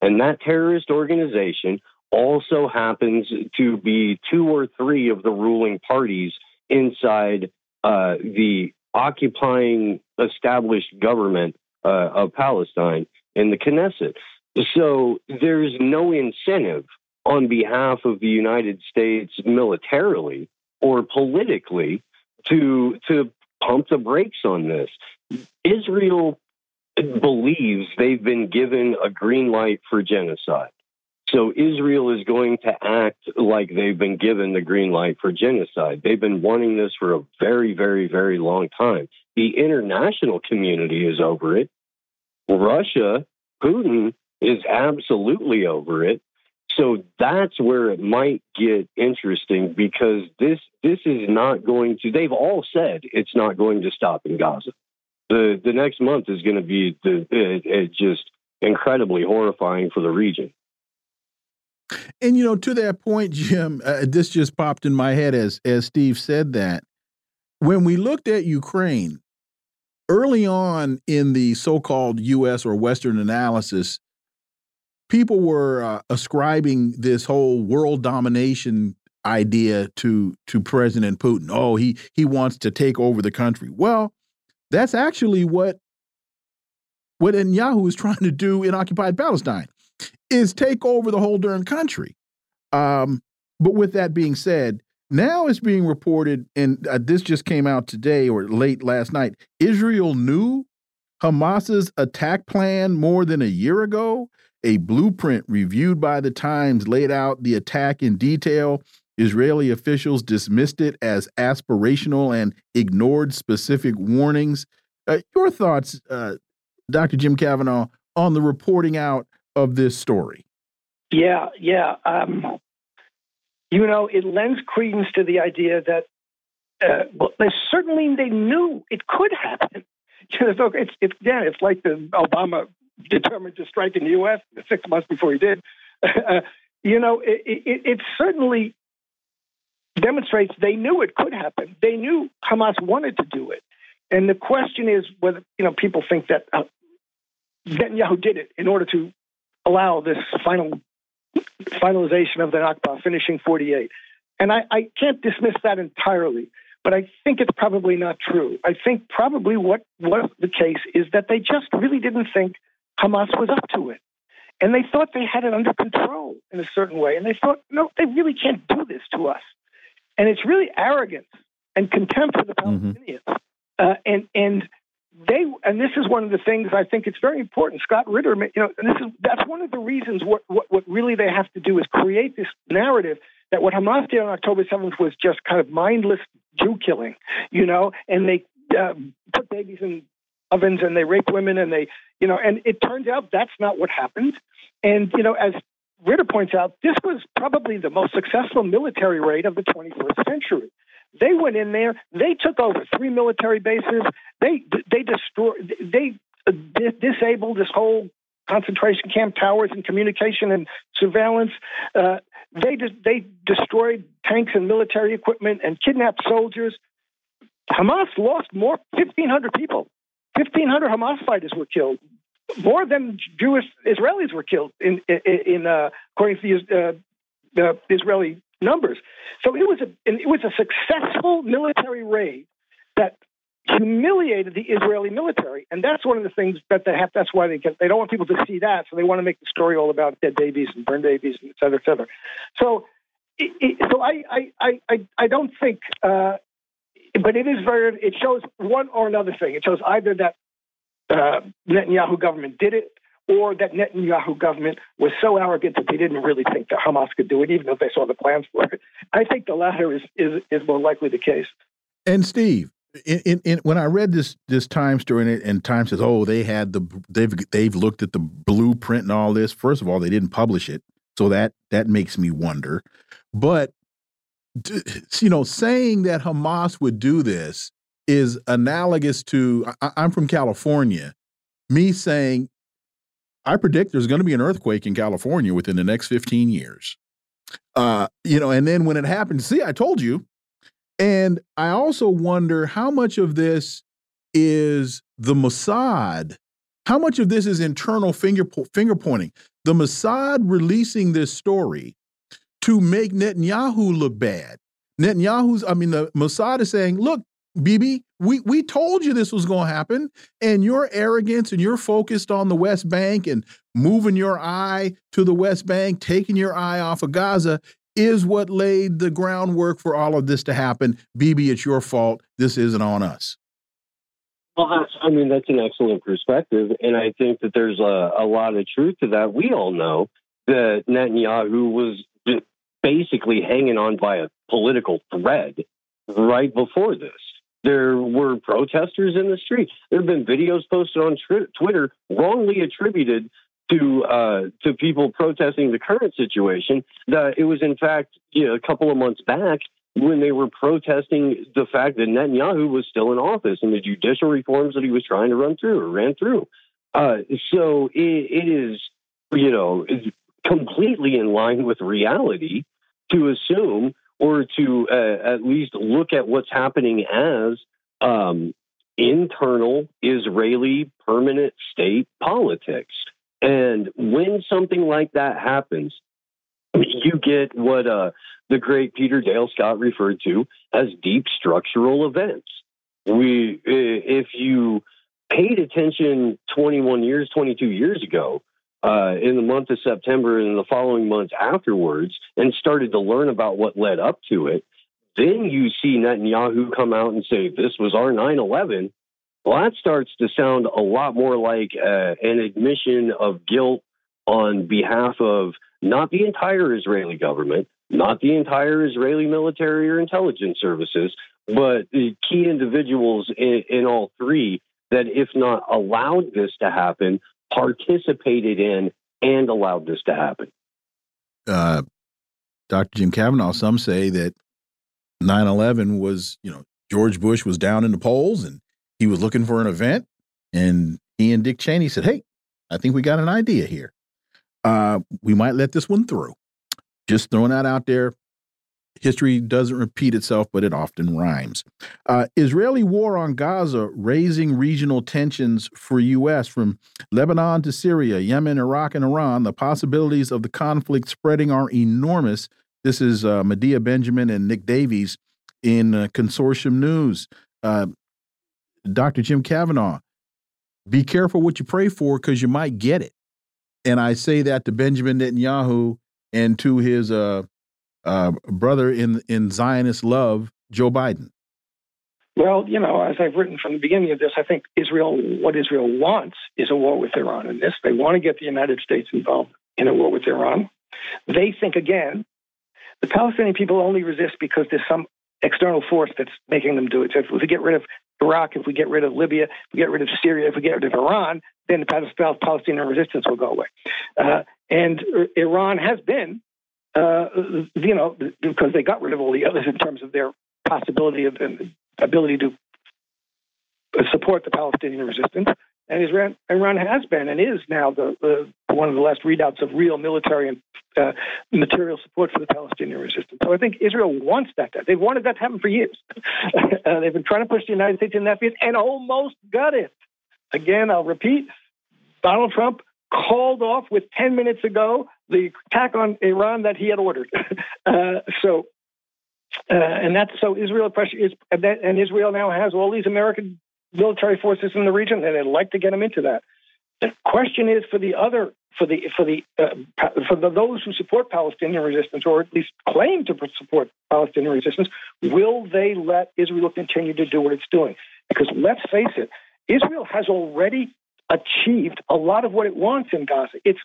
And that terrorist organization also happens to be two or three of the ruling parties inside uh, the occupying established government uh, of Palestine in the Knesset. So there's no incentive on behalf of the United States militarily or politically to to pump the brakes on this. Israel believes they've been given a green light for genocide. So Israel is going to act like they've been given the green light for genocide. They've been wanting this for a very, very, very long time. The international community is over it. Russia, Putin is absolutely over it. So that's where it might get interesting because this this is not going to. They've all said it's not going to stop in Gaza. The the next month is going to be the, it, it just incredibly horrifying for the region. And you know, to that point, Jim, uh, this just popped in my head as as Steve said that when we looked at Ukraine early on in the so-called U.S. or Western analysis, people were uh, ascribing this whole world domination idea to to President Putin. Oh, he he wants to take over the country. Well, that's actually what what Netanyahu is trying to do in occupied Palestine is take over the whole darn country. Um, but with that being said, now it's being reported, and uh, this just came out today or late last night. Israel knew Hamas's attack plan more than a year ago. A blueprint reviewed by the Times laid out the attack in detail. Israeli officials dismissed it as aspirational and ignored specific warnings. Uh, your thoughts, uh, Dr. Jim Kavanagh, on the reporting out of this story? Yeah, yeah. Um, you know, it lends credence to the idea that uh, well, they certainly they knew it could happen. (laughs) it's, it's yeah, it's like the Obama determined to strike in the U.S. six months before he did. (laughs) you know, it, it, it certainly demonstrates they knew it could happen. They knew Hamas wanted to do it. And the question is whether you know people think that uh, Netanyahu did it in order to allow this final finalization of the Nakba, finishing 48. And I, I can't dismiss that entirely, but I think it's probably not true. I think probably what was the case is that they just really didn't think Hamas was up to it. And they thought they had it under control in a certain way. And they thought, no, they really can't do this to us. And it's really arrogance and contempt for the mm-hmm. Palestinians. Mm-hmm. Uh, and and they and this is one of the things I think it's very important. Scott Ritter, you know, and this is that's one of the reasons what, what what really they have to do is create this narrative that what Hamas did on October seventh was just kind of mindless Jew killing, you know, and they uh, put babies in ovens and they rape women and they, you know, and it turns out that's not what happened. And you know, as Ritter points out, this was probably the most successful military raid of the 21st century. They went in there. They took over three military bases. They they destroyed. They disabled this whole concentration camp towers and communication and surveillance. Uh, they they destroyed tanks and military equipment and kidnapped soldiers. Hamas lost more 1,500 people. 1,500 Hamas fighters were killed. More than Jewish Israelis were killed in in, in uh, according to the, uh, the Israeli numbers. So it was a it was a successful military raid that humiliated the Israeli military, and that's one of the things that they have. That's why they get, they don't want people to see that, so they want to make the story all about dead babies and burned babies, and et cetera, et cetera. So, so I, I I I don't think, uh, but it is very. It shows one or another thing. It shows either that uh, Netanyahu government did it, or that Netanyahu government was so arrogant that they didn't really think that Hamas could do it, even if they saw the plans for it. I think the latter is is, is more likely the case. And Steve, in, in, in, when I read this this Time story and, and Time says, oh, they had the they've they've looked at the blueprint and all this. First of all, they didn't publish it, so that that makes me wonder. But you know, saying that Hamas would do this is analogous to I, I'm from California. Me saying I predict there's going to be an earthquake in California within the next 15 years. Uh, you know, and then when it happens, see, I told you. And I also wonder how much of this is the Mossad. How much of this is internal finger finger pointing? The Mossad releasing this story to make Netanyahu look bad. Netanyahu's, I mean, the Mossad is saying, look, Bibi, we, we told you this was going to happen, and your arrogance and you're focused on the West Bank and moving your eye to the West Bank, taking your eye off of Gaza is what laid the groundwork for all of this to happen. Bibi, it's your fault. This isn't on us. Well, that's, I mean, that's an excellent perspective. And I think that there's a, a lot of truth to that. We all know that Netanyahu was basically hanging on by a political thread right before this. There were protesters in the streets. There have been videos posted on Twitter wrongly attributed to uh, to people protesting the current situation. That it was in fact you know, a couple of months back when they were protesting the fact that Netanyahu was still in office and the judicial reforms that he was trying to run through or ran through. Uh, so it, it is, you know, completely in line with reality to assume or to uh, at least look at what's happening as um, internal Israeli permanent state politics. And when something like that happens, you get what uh, the great Peter Dale Scott referred to as deep structural events. We, if you paid attention 21 years, 22 years ago, uh, in the month of September and the following months afterwards and started to learn about what led up to it, then you see Netanyahu come out and say, This was our 9 11. Well, that starts to sound a lot more like uh, an admission of guilt on behalf of not the entire Israeli government, not the entire Israeli military or intelligence services, but the key individuals in, in all three that, if not allowed this to happen, participated in and allowed this to happen. Uh, Dr. Jim Kavanagh, some say that 9 11 was, you know, George Bush was down in the polls and he was looking for an event. And he and Dick Cheney said, Hey, I think we got an idea here. Uh, we might let this one through. Just throwing that out there. History doesn't repeat itself, but it often rhymes. Uh, Israeli war on Gaza raising regional tensions for U.S. from Lebanon to Syria, Yemen, Iraq, and Iran. The possibilities of the conflict spreading are enormous. This is uh, Medea Benjamin and Nick Davies in uh, Consortium News. Uh, Dr. Jim Kavanagh, be careful what you pray for because you might get it. And I say that to Benjamin Netanyahu and to his uh, uh, brother in in Zionist love, Joe Biden. Well, you know, as I've written from the beginning of this, I think Israel, what Israel wants is a war with Iran. In this, they want to get the United States involved in a war with Iran. They think again, the Palestinian people only resist because there's some external force that's making them do it. So if we get rid of Iraq, if we get rid of Libya, if we get rid of Syria, if we get rid of Iran, then the Palestinian resistance will go away. Uh, and Iran has been, uh, you know, because they got rid of all the others in terms of their possibility of and ability to support the Palestinian resistance. And Iran, Iran has been and is now the, the one of the last readouts of real military and uh, material support for the Palestinian resistance. So I think Israel wants that. They've wanted that to happen for years. (laughs) uh, they've been trying to push the United States in that field and almost got it. Again, I'll repeat Donald Trump called off with 10 minutes ago the attack on Iran that he had ordered. (laughs) uh, so, uh, and that's so Israel pressure is, and Israel now has all these American military forces in the region, and they'd like to get them into that. The question is for the other, for the for the uh, for the, those who support Palestinian resistance, or at least claim to support Palestinian resistance, will they let Israel continue to do what it's doing? Because let's face it, Israel has already achieved a lot of what it wants in Gaza. It's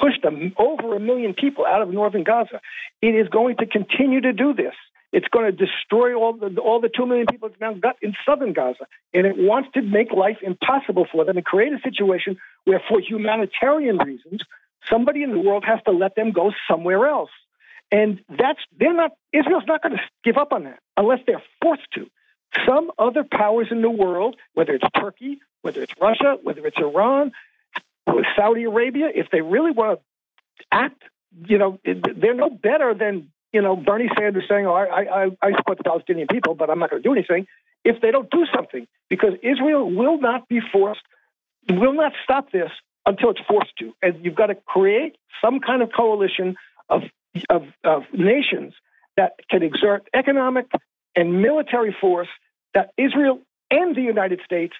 pushed over a million people out of northern Gaza. It is going to continue to do this. It's going to destroy all the all the two million people it's now got in southern Gaza, and it wants to make life impossible for them and create a situation where, for humanitarian reasons, somebody in the world has to let them go somewhere else. And that's they're not Israel's not going to give up on that unless they're forced to. Some other powers in the world, whether it's Turkey, whether it's Russia, whether it's Iran, Saudi Arabia, if they really want to act, you know, they're no better than you know, Bernie Sanders saying, "Oh, I, I, I support the Palestinian people, but I'm not going to do anything," if they don't do something, because Israel will not be forced, will not stop this until it's forced to, and you've got to create some kind of coalition of of, of nations that can exert economic and military force that Israel and the United States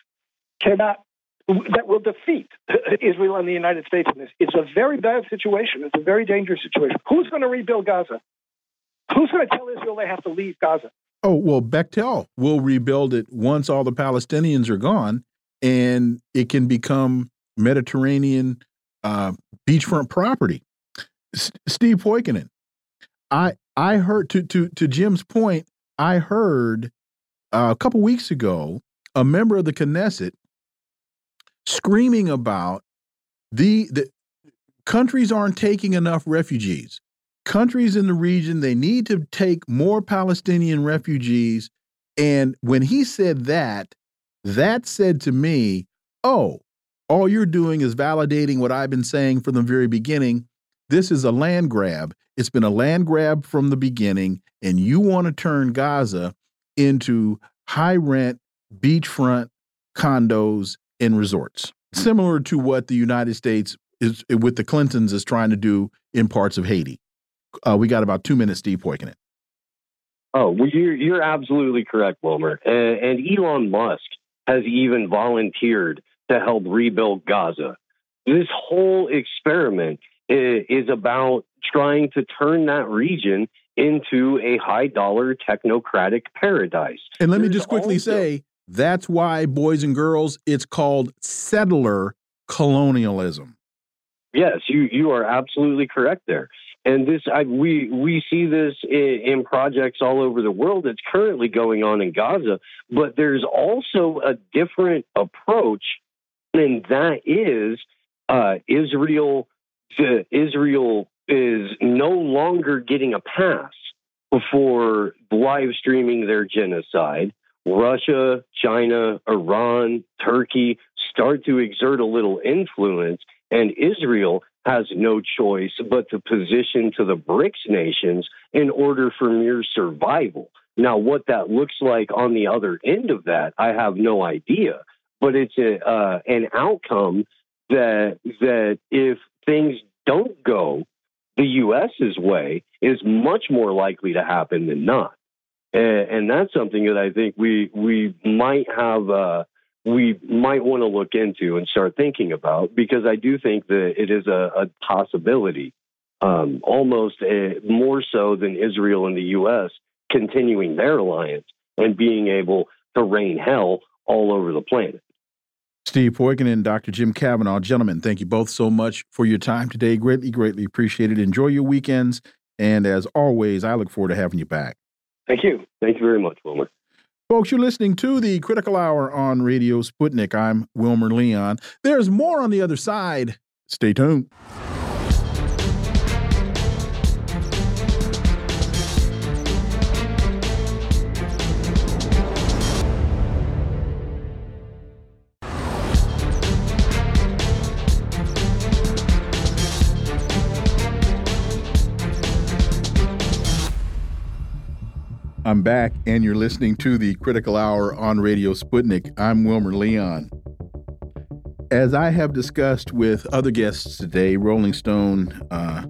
cannot that will defeat Israel and the United States in this. It's a very bad situation. It's a very dangerous situation. Who's going to rebuild Gaza? Who's going to tell Israel they have to leave Gaza? Oh, well, Bechtel will rebuild it once all the Palestinians are gone and it can become Mediterranean uh, beachfront property. S Steve Poikonen, I I heard to to to Jim's point, I heard uh, a couple weeks ago a member of the Knesset screaming about the the countries aren't taking enough refugees. Countries in the region they need to take more palestinian refugees. And when he said that that said to me oh all you're doing is validating what i've been saying from the very beginning. This is a land grab. It's been a land grab from the beginning and you want to turn gaza into high rent beachfront condos and resorts similar to what the united states is with the clintons is trying to do in parts of haiti uh, we got about two minutes, Steve Poikonen. Oh, well, you're, you're absolutely correct, Wilmer. And, and Elon Musk has even volunteered to help rebuild Gaza. This whole experiment is, is about trying to turn that region into a high dollar technocratic paradise. And let There's me just quickly also, say that's why, boys and girls, it's called settler colonialism. Yes, you, you are absolutely correct there. And this, I, we we see this in, in, projects all over the world. It's currently going on in Gaza, but there's also a different approach, and that is uh, Israel. Israel is no longer getting a pass for live streaming their genocide. Russia, China, Iran, Turkey start to exert a little influence, and Israel has no choice but to position to the BRICS nations in order for mere survival. Now, what that looks like on the other end of that, I have no idea. But it's a, uh, an outcome that that if things don't go the U.S.'s way, is much more likely to happen than not. And, and that's something that I think we we might have uh, we might want to look into and start thinking about because I do think that it is a, a possibility, um, almost a, more so than Israel and the U.S. continuing their alliance and being able to rain hell all over the planet. Steve Poikonen and Dr. Jim Kavanagh, gentlemen, thank you both so much for your time today. Greatly, greatly appreciated. Enjoy your weekends. And as always, I look forward to having you back. Thank you. Thank you very much, Wilmer. Folks, you're listening to the Critical Hour on Radio Sputnik. I'm Wilmer Leon. There's more on the other side. Stay tuned. I'm back, and you're listening to the Critical Hour on Radio Sputnik. I'm Wilmer Leon. As I have discussed with other guests today, Rolling Stone uh,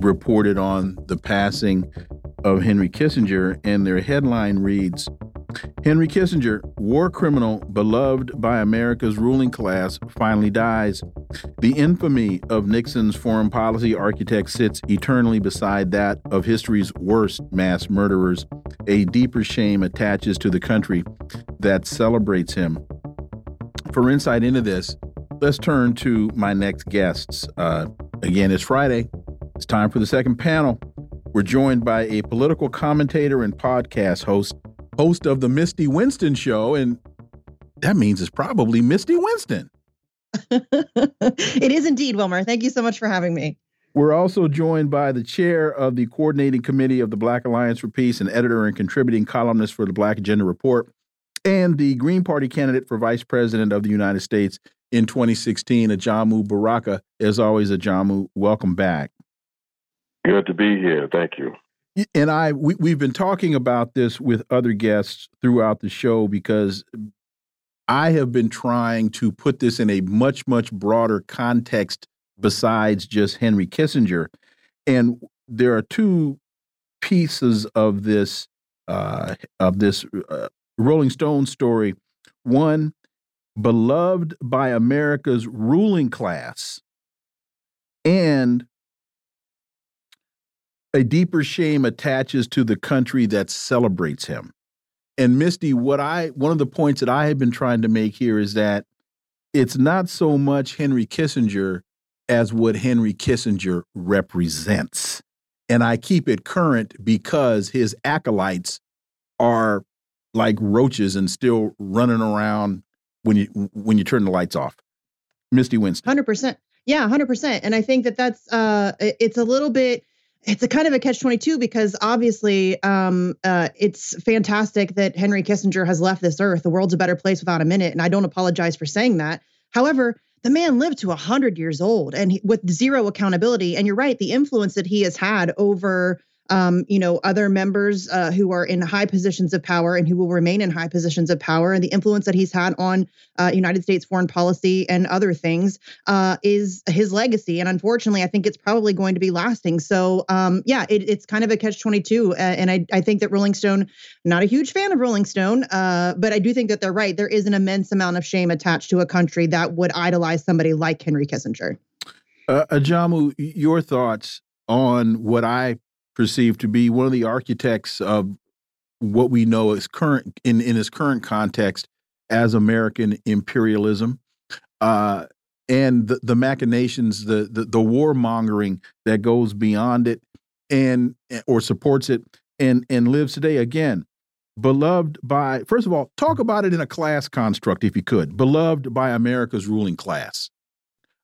reported on the passing of Henry Kissinger, and their headline reads Henry Kissinger, war criminal beloved by America's ruling class, finally dies. The infamy of Nixon's foreign policy architect sits eternally beside that of history's worst mass murderers. A deeper shame attaches to the country that celebrates him. For insight into this, let's turn to my next guests. Uh, again, it's Friday. It's time for the second panel. We're joined by a political commentator and podcast host, host of the Misty Winston Show, and that means it's probably Misty Winston. (laughs) it is indeed, Wilmer. Thank you so much for having me. We're also joined by the chair of the coordinating committee of the Black Alliance for Peace and editor and contributing columnist for the Black Agenda Report, and the Green Party candidate for vice president of the United States in 2016, Ajamu Baraka. As always, Ajamu, welcome back. Good to be here. Thank you. And I, we, we've been talking about this with other guests throughout the show because I have been trying to put this in a much, much broader context besides just Henry Kissinger. And there are two pieces of this uh, of this uh, Rolling Stone story. One, beloved by America's ruling class, and a deeper shame attaches to the country that celebrates him. And Misty, what I one of the points that I have been trying to make here is that it's not so much Henry Kissinger as what Henry Kissinger represents. And I keep it current because his acolytes are like roaches and still running around when you when you turn the lights off. Misty Winston. 100%. Yeah, 100%. And I think that that's uh it's a little bit it's a kind of a catch 22 because obviously um, uh, it's fantastic that Henry Kissinger has left this earth. The world's a better place without a minute. And I don't apologize for saying that. However, the man lived to 100 years old and he, with zero accountability. And you're right, the influence that he has had over um, you know, other members uh, who are in high positions of power and who will remain in high positions of power, and the influence that he's had on uh, United States foreign policy and other things uh, is his legacy. And unfortunately, I think it's probably going to be lasting. So, um, yeah, it, it's kind of a catch 22. and I, I think that Rolling Stone, not a huge fan of Rolling Stone, uh, but I do think that they're right. There is an immense amount of shame attached to a country that would idolize somebody like Henry Kissinger. Uh, Ajamu, your thoughts on what I perceived to be one of the architects of what we know as current in in its current context as American imperialism, uh, and the, the machinations, the, the the warmongering that goes beyond it, and or supports it, and and lives today again. Beloved by, first of all, talk about it in a class construct, if you could. Beloved by America's ruling class.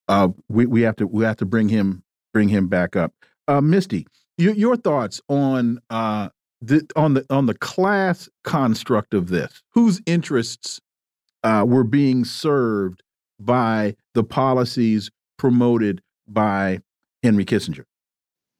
Uh, we we have to we have to bring him bring him back up. Uh, Misty, your, your thoughts on uh, the on the on the class construct of this? Whose interests uh, were being served by the policies promoted by Henry Kissinger?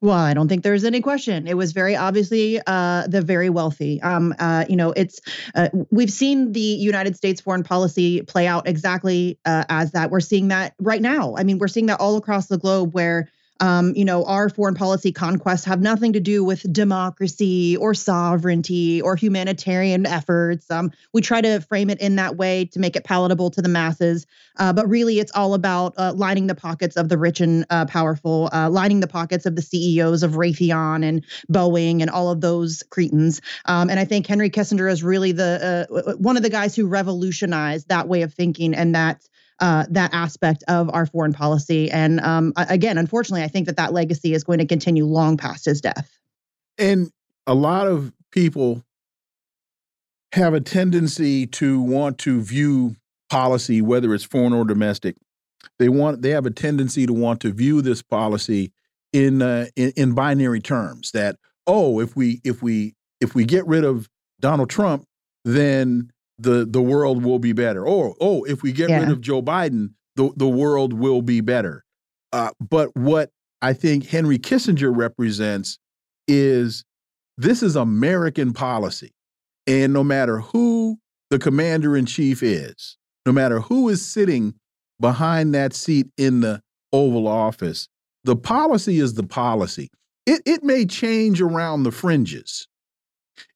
Well, I don't think there's any question. It was very obviously uh, the very wealthy. Um, uh, you know, it's uh, we've seen the United States foreign policy play out exactly uh, as that. We're seeing that right now. I mean, we're seeing that all across the globe where um, you know, our foreign policy conquests have nothing to do with democracy or sovereignty or humanitarian efforts. Um, we try to frame it in that way to make it palatable to the masses, uh, but really, it's all about uh, lining the pockets of the rich and uh, powerful, uh, lining the pockets of the CEOs of Raytheon and Boeing and all of those cretins. Um, and I think Henry Kissinger is really the uh, one of the guys who revolutionized that way of thinking and that uh, that aspect of our foreign policy. And um, again, unfortunately, I think that that legacy is going to continue long past his death. And a lot of people have a tendency to want to view policy, whether it's foreign or domestic. They want they have a tendency to want to view this policy in uh, in, in binary terms. That oh, if we if we if we get rid of Donald Trump, then the the world will be better. Or oh, if we get yeah. rid of Joe Biden, the the world will be better. Uh, but what I think Henry Kissinger represents is this is American policy, and no matter who the commander in chief is, no matter who is sitting behind that seat in the Oval Office, the policy is the policy. It it may change around the fringes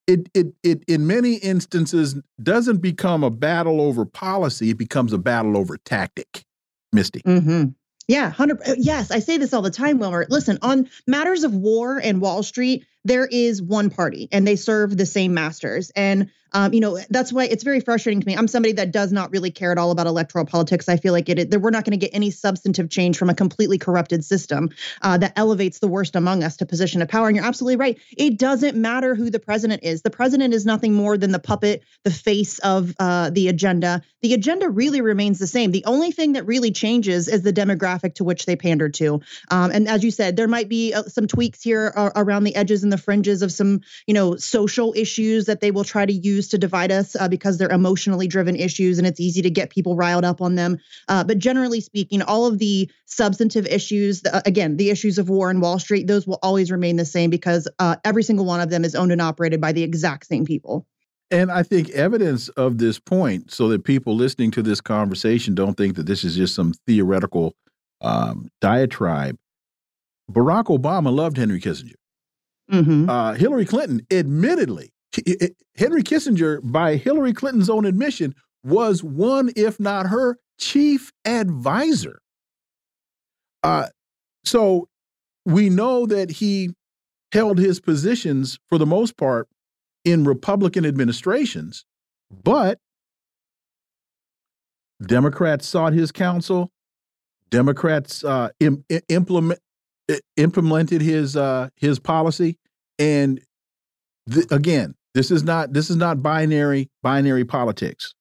it, it, it in many instances doesn't become a battle over policy it becomes a battle over tactic misty. Mm yeah 100 yes i say this all the time wilmer. Listen on matters of war and wall street there is one party and they serve the same masters and um, you know, that's why it's very frustrating to me. I'm somebody that does not really care at all about electoral politics. I feel like it, that we're not going to get any substantive change from a completely corrupted system uh, that elevates the worst among us to position of power. And you're absolutely right. It doesn't matter who the president is. The president is nothing more than the puppet, the face of uh, the agenda. The agenda really remains the same. The only thing that really changes is the demographic to which they pander to. Um, and as you said, there might be uh, some tweaks here uh, around the edges and the fringes of some, you know, social issues that they will try to use to divide us uh, because they're emotionally driven issues and it's easy to get people riled up on them. Uh, but generally speaking, all of the substantive issues, the, again, the issues of war and Wall Street, those will always remain the same because uh, every single one of them is owned and operated by the exact same people. And I think evidence of this point, so that people listening to this conversation don't think that this is just some theoretical um, diatribe. Barack Obama loved Henry Kissinger. Mm -hmm. uh, Hillary Clinton admittedly Henry Kissinger, by Hillary Clinton's own admission, was one, if not her, chief advisor. Uh, so we know that he held his positions for the most part in Republican administrations, but Democrats sought his counsel. Democrats uh, Im implement implemented his uh, his policy, and again, this is not this is not binary binary politics.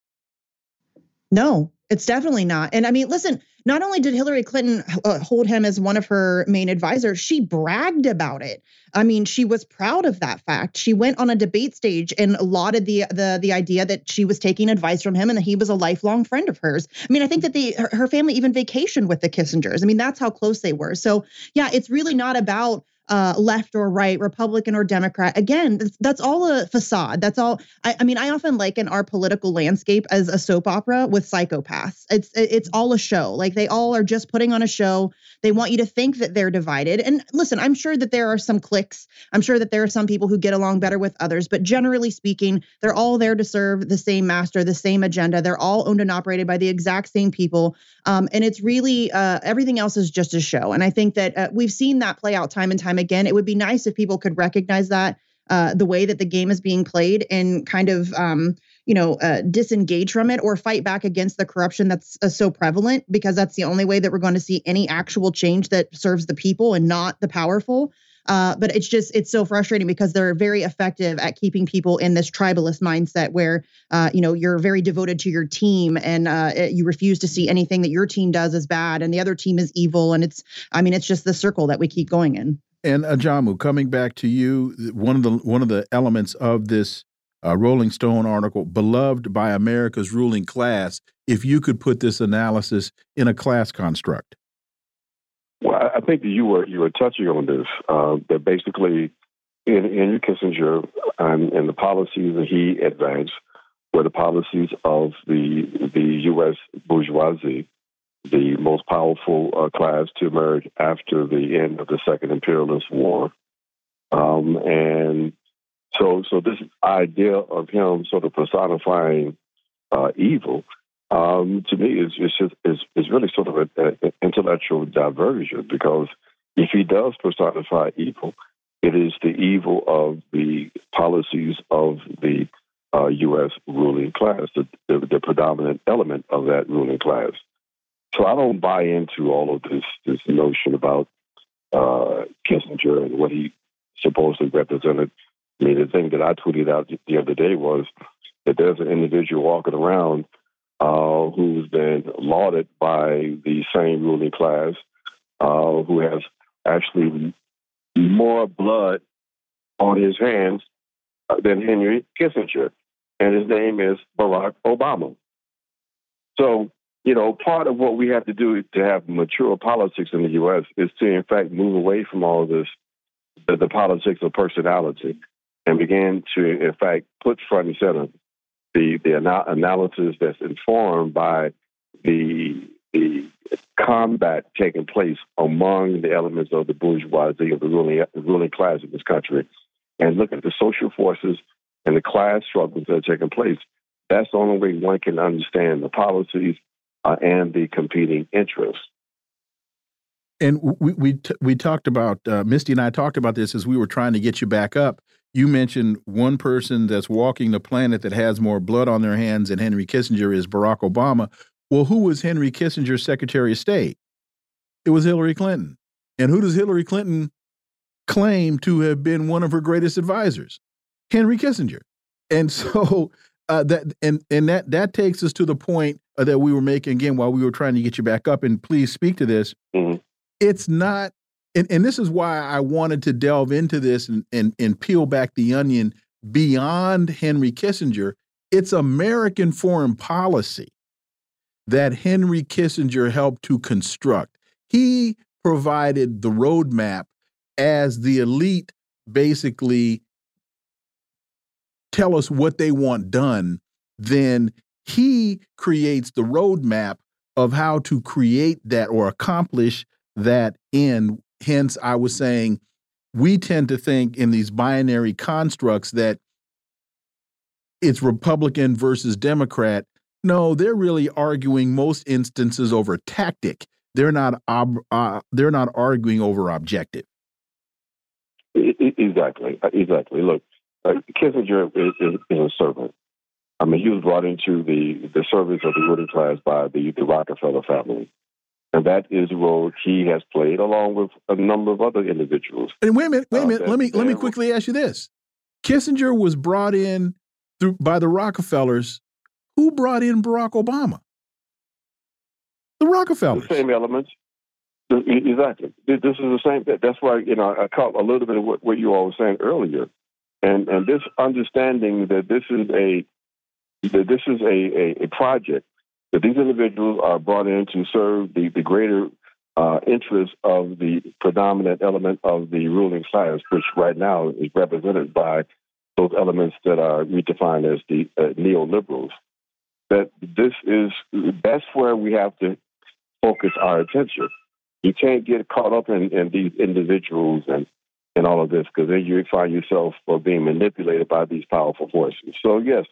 No, it's definitely not. And I mean, listen, not only did Hillary Clinton uh, hold him as one of her main advisors, she bragged about it. I mean, she was proud of that fact. She went on a debate stage and lauded the the the idea that she was taking advice from him and that he was a lifelong friend of hers. I mean, I think that the her, her family even vacationed with the Kissingers. I mean, that's how close they were. So, yeah, it's really not about uh, left or right, Republican or Democrat. Again, that's, that's all a facade. That's all. I, I, mean, I often liken our political landscape as a soap opera with psychopaths. It's it's all a show. Like they all are just putting on a show. They want you to think that they're divided. And listen, I'm sure that there are some cliques. I'm sure that there are some people who get along better with others. But generally speaking, they're all there to serve the same master, the same agenda. They're all owned and operated by the exact same people. Um, and it's really uh, everything else is just a show. And I think that uh, we've seen that play out time and time again. It would be nice if people could recognize that uh, the way that the game is being played and kind of um, you know uh, disengage from it or fight back against the corruption that's uh, so prevalent because that's the only way that we're going to see any actual change that serves the people and not the powerful uh, but it's just it's so frustrating because they're very effective at keeping people in this tribalist mindset where uh, you know you're very devoted to your team and uh, you refuse to see anything that your team does as bad and the other team is evil and it's I mean it's just the circle that we keep going in. And Ajamu, coming back to you, one of the one of the elements of this uh, Rolling Stone article, beloved by America's ruling class, if you could put this analysis in a class construct? Well, I think you were you were touching on this. Uh, that basically, in Henry Kissinger and, and the policies that he advanced were the policies of the the U.S. bourgeoisie, the most powerful uh, class to emerge after the end of the Second Imperialist War, um, and so so this idea of him sort of personifying uh, evil um, to me is just, is is really sort of an intellectual diversion because if he does personify evil, it is the evil of the policies of the uh, U.S. ruling class, the, the, the, predominant element of that ruling class. So I don't buy into all of this this notion about uh, Kissinger and what he supposedly represented. I mean, the thing that I tweeted out the other day was that there's an individual walking around uh, who's been lauded by the same ruling class, uh, who has actually more blood on his hands uh, than Henry Kissinger, and his name is Barack Obama. So, you know, part of what we have to do to have mature politics in the U.S. is to, in fact, move away from all this, the, the politics of personality, and begin to, in fact, put front and center the the ana- analysis that's informed by the the combat taking place among the elements of the bourgeoisie of the ruling ruling class of this country, and look at the social forces and the class struggles that are taking place. That's the only way one can understand the policies uh, and the competing interests. And we we we talked about uh, Misty and I talked about this as we were trying to get you back up you mentioned one person that's walking the planet that has more blood on their hands than Henry Kissinger is Barack Obama. Well, who was Henry Kissinger's Secretary of State? It was Hillary Clinton. And who does Hillary Clinton claim to have been one of her greatest advisors? Henry Kissinger. And (laughs) so uh, that and and that that takes us to the point uh, that we were making again while we were trying to get you back up. And please speak to this. Mm -hmm. It's not and, and this is why I wanted to delve into this and, and, and peel back the onion beyond Henry Kissinger. It's American foreign policy that Henry Kissinger helped to construct. He provided the roadmap as the elite basically tell us what they want done. Then he creates the roadmap of how to create that or accomplish that end Hence, I was saying we tend to think in these binary constructs that it's Republican versus Democrat. No, they're really arguing most instances over tactic. They're not uh, they're not arguing over objective. Exactly, exactly. Look, uh, Kissinger is, is, is, a servant. I mean, he was brought into the the service of the ruling class by the the Rockefeller family. And that is the role he has played along with a number of other individuals. And wait a minute, wait a uh, minute. Uh, let me let me quickly ask you this. Kissinger was brought in through by the Rockefellers. Who brought in Barack Obama? The Rockefellers. The same elements. Exactly. This is the same. That's why you know I caught a little bit of what, what you all were saying earlier, and and this understanding that this is a that this is a, a, a project that these individuals are brought in to serve the, the greater uh, interests of the predominant element of the ruling class, which right now is represented by those elements that are redefined as the uh, neoliberals. That this is that's where we have to focus our attention. You can't get caught up in, in these individuals and and all of this because then you find yourself uh, being manipulated by these powerful forces. So yes,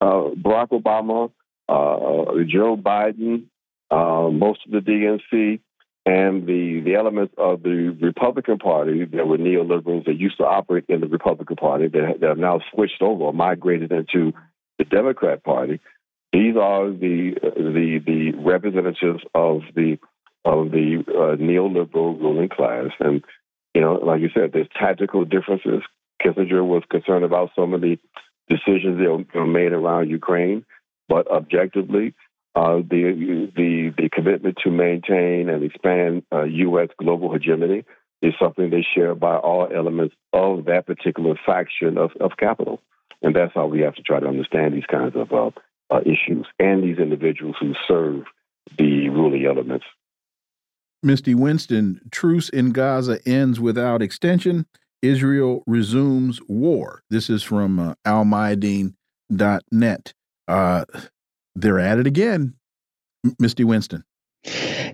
uh, Barack Obama uh, Joe Biden, uh, most of the DNC, and the, the elements of the Republican Party that were neoliberals that used to operate in the Republican Party that, that have now switched over or migrated into the Democrat Party. These are the the the representatives of the of the uh, neoliberal ruling class, and you know, like you said, there's tactical differences. Kissinger was concerned about some of the decisions that were made around Ukraine. But objectively, uh, the, the, the commitment to maintain and expand uh, U.S. global hegemony is something they share by all elements of that particular faction of, of capital. And that's how we have to try to understand these kinds of uh, uh, issues and these individuals who serve the ruling elements. Misty Winston, truce in Gaza ends without extension. Israel resumes war. This is from uh, almayadeen.net. Uh, they're at it again, Misty Winston.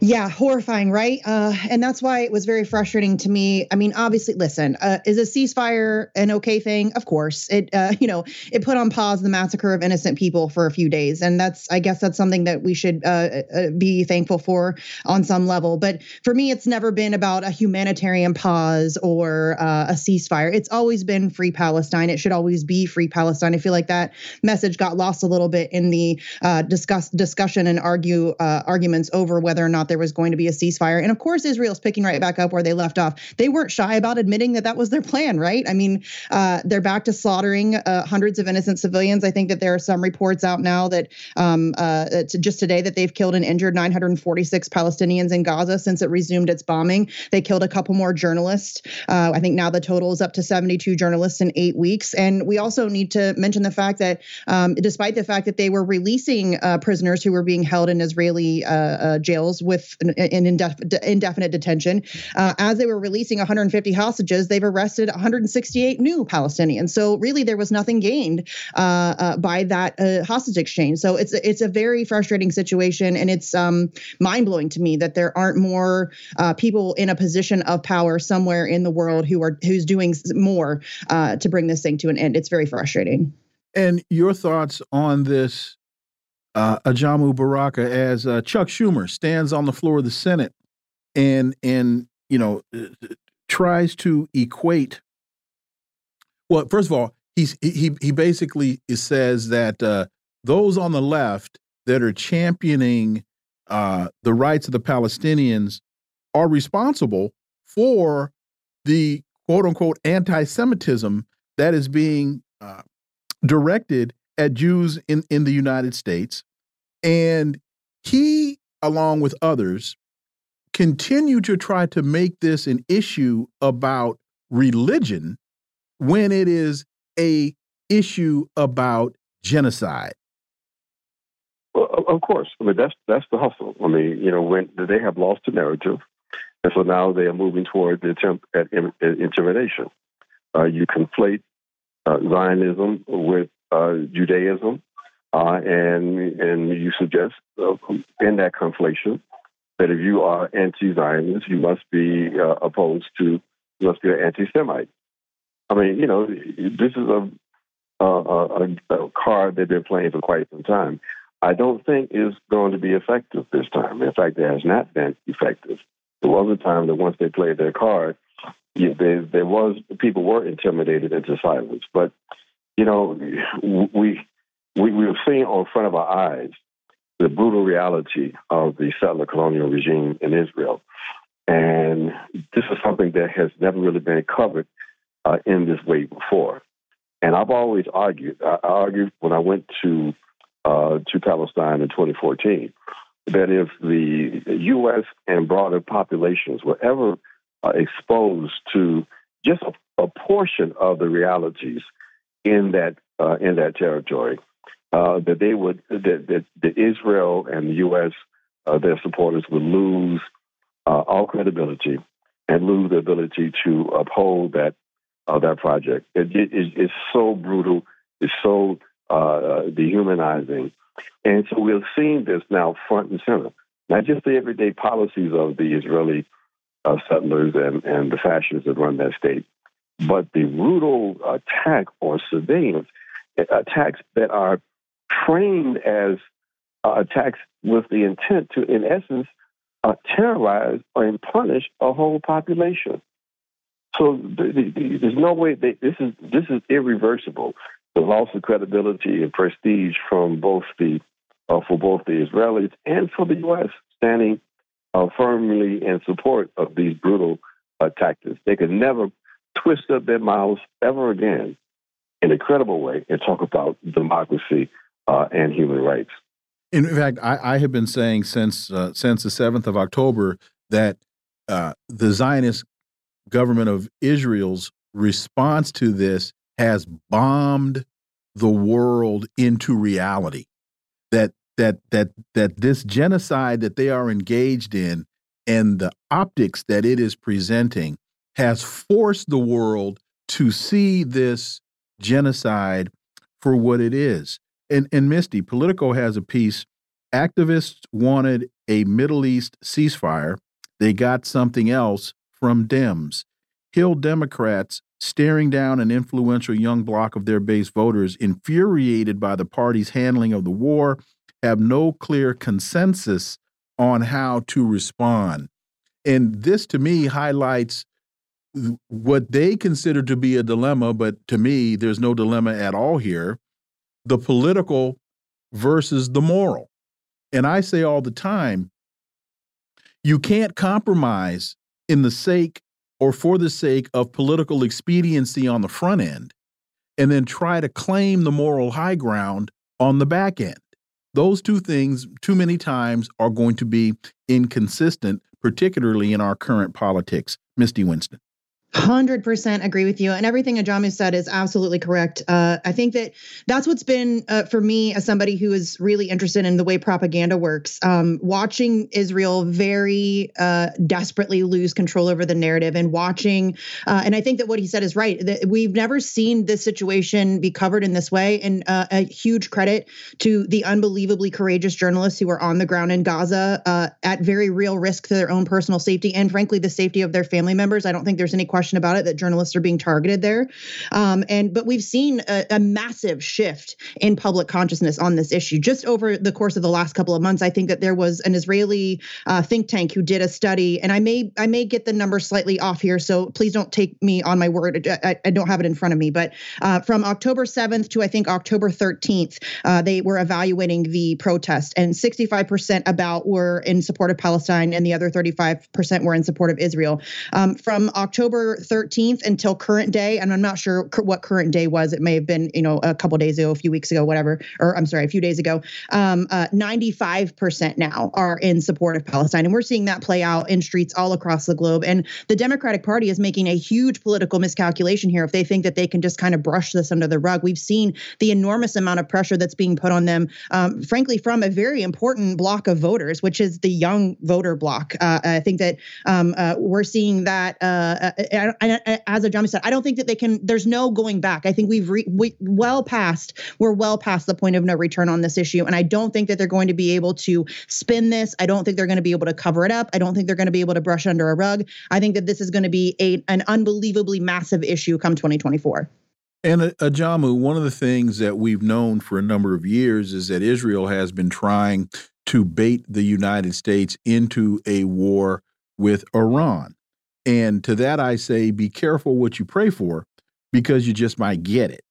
Yeah, horrifying, right? Uh, and that's why it was very frustrating to me. I mean, obviously, listen, uh, is a ceasefire an okay thing? Of course, it uh, (laughs) you know it put on pause the massacre of innocent people for a few days, and that's I guess that's something that we should uh, uh, be thankful for on some level. But for me, it's never been about a humanitarian pause or uh, a ceasefire. It's always been free Palestine. It should always be free Palestine. I feel like that message got lost a little bit in the discuss discussion and argue arguments over whether or not there was going to be a ceasefire. And of course, Israel's picking right back up where they left off. They weren't shy about admitting that that was their plan, right? I mean, uh, they're back to slaughtering uh, hundreds of innocent civilians. I think that there are some reports out now that um, uh, just today that they've killed and injured 946 Palestinians in Gaza since it resumed its bombing. They killed a couple more journalists. Uh, I think now the total is up to 72 journalists in eight weeks. And we also need to mention the fact that um, despite the fact that they were releasing uh, prisoners who were being held in Israeli uh, jails with with in indef- indefinite detention. Uh, as they were releasing 150 hostages, they've arrested 168 new Palestinians. So really, there was nothing gained uh, uh, by that uh, hostage exchange. So it's it's a very frustrating situation, and it's um, mind blowing to me that there aren't more uh, people in a position of power somewhere in the world who are who's doing more to bring this thing to an end. It's very frustrating. And your thoughts on this uh, Ajamu Baraka as uh, Chuck Schumer stands on the floor of the Senate and and you know uh, tries to equate. Well, first of all, he's he he basically says that uh, those on the left that are championing uh, the rights of the Palestinians are responsible for the quote unquote anti-Semitism that is being uh, directed at Jews in, in the United States. And he, along with others, continue to try to make this an issue about religion when it is a issue about genocide. Well, of course. I mean, that's that's the hustle. I mean, you know, when they have lost the narrative, and so now they are moving toward the attempt at intimidation. Uh, you conflate uh, Zionism with Judaism, uh, and and you suggest uh, in that conflation that if you are anti-Zionist, you must be uh, opposed to, you must be an anti-Semite. I mean, you know, this is a, a, a, card they've been playing for quite some time. I don't think is going to be effective this time. In fact, it has not been effective. There was a time that once they played their card, you, there, there was people were intimidated into silence. But you know, we we we've seen on front of our eyes the brutal reality of the settler colonial regime in Israel, and this is something that has never really been covered uh, in this way before. And I've always argued. I argued when I went to uh, to Palestine in 2014 that if the U.S. and broader populations were ever uh, exposed to just a, a portion of the realities in that uh, in that territory. Uh, that they would that, that, that, Israel and the U.S. Uh, their supporters would lose uh, all credibility and lose the ability to uphold that uh, that project. It, it, it's so brutal. It's so uh, dehumanizing, and so we're seeing this now front and center. Not just the everyday policies of the Israeli settlers and, and the fascists that run that state, but the brutal attack on civilians, attacks that are trained as uh, attacks with the intent to, in essence, uh, terrorize and punish a whole population. So the, the, there's no way this is this is irreversible. The loss of credibility and prestige from both the uh, for both the Israelis and for the U.S. standing uh, firmly in support of these brutal tactics. They could never twist up their mouths ever again in a credible way and talk about democracy uh, and human rights. In fact, I, I have been saying since uh, since the seventh of October that uh, the Zionist government of Israel's response to this has bombed the world into reality that that that that this genocide that they are engaged in and the optics that it is presenting has forced the world to see this genocide for what it is. And, and Misty, Politico has a piece. Activists wanted a Middle East ceasefire. They got something else from Dems. Hill Democrats staring down an influential young bloc of their base voters, infuriated by the party's handling of the war, have no clear consensus on how to respond. And this to me highlights what they consider to be a dilemma, but to me, there's no dilemma at all here the political versus the moral. And I say all the time, you can't compromise in the sake or for the sake of political expediency on the front end and then try to claim the moral high ground on the back end. Those two things, too many times, are going to be inconsistent, particularly in our current politics. Misty Winston. 100% agree with you. And everything Ajamu said is absolutely correct. Uh, I think that that's what's been, uh, for me, as somebody who is really interested in the way propaganda works, um, watching Israel very uh, desperately lose control over the narrative and watching, uh, and I think that what he said is right. That we've never seen this situation be covered in this way. And uh, a huge credit to the unbelievably courageous journalists who are on the ground in Gaza uh, at very real risk to their own personal safety and, frankly, the safety of their family members. I don't think there's any question question about it that journalists are being targeted there. Um, and but we've seen a, a, massive shift in public consciousness on this issue just over the course of the last couple of months. I think that there was an Israeli uh, think tank who did a study, and I may I may get the number slightly off here, so please don't take me on my word. I, I don't have it in front of me, but uh, from October 7th to I think October 13th, uh, they were evaluating the protest, and 65% about were in support of Palestine, and the other 35% were in support of Israel. Um, from October 13th until current day, and I'm not sure what current day was. It may have been, you know, a couple days ago, a few weeks ago, whatever, or I'm sorry, a few days ago. Um, uh, 95% now are in support of Palestine, and we're seeing that play out in streets all across the globe. And the Democratic Party is making a huge political miscalculation here if they think that they can just kind of brush this under the rug. We've seen the enormous amount of pressure that's being put on them, um, frankly, from a very important block of voters, which is the young voter block. Uh, I think that um, uh, we're seeing that uh, I, I, as Ajamu said, I don't think that they can. There's no going back. I think we've re, we, well past. We're well past the point of no return on this issue, and I don't think that they're going to be able to spin this. I don't think they're going to be able to cover it up. I don't think they're going to be able to brush under a rug. I think that this is going to be a an unbelievably massive issue come 2024. And uh, Ajamu, one of the things that we've known for a number of years is that Israel has been trying to bait the United States into a war with Iran. And to that, I say, be careful what you pray for because you just might get it.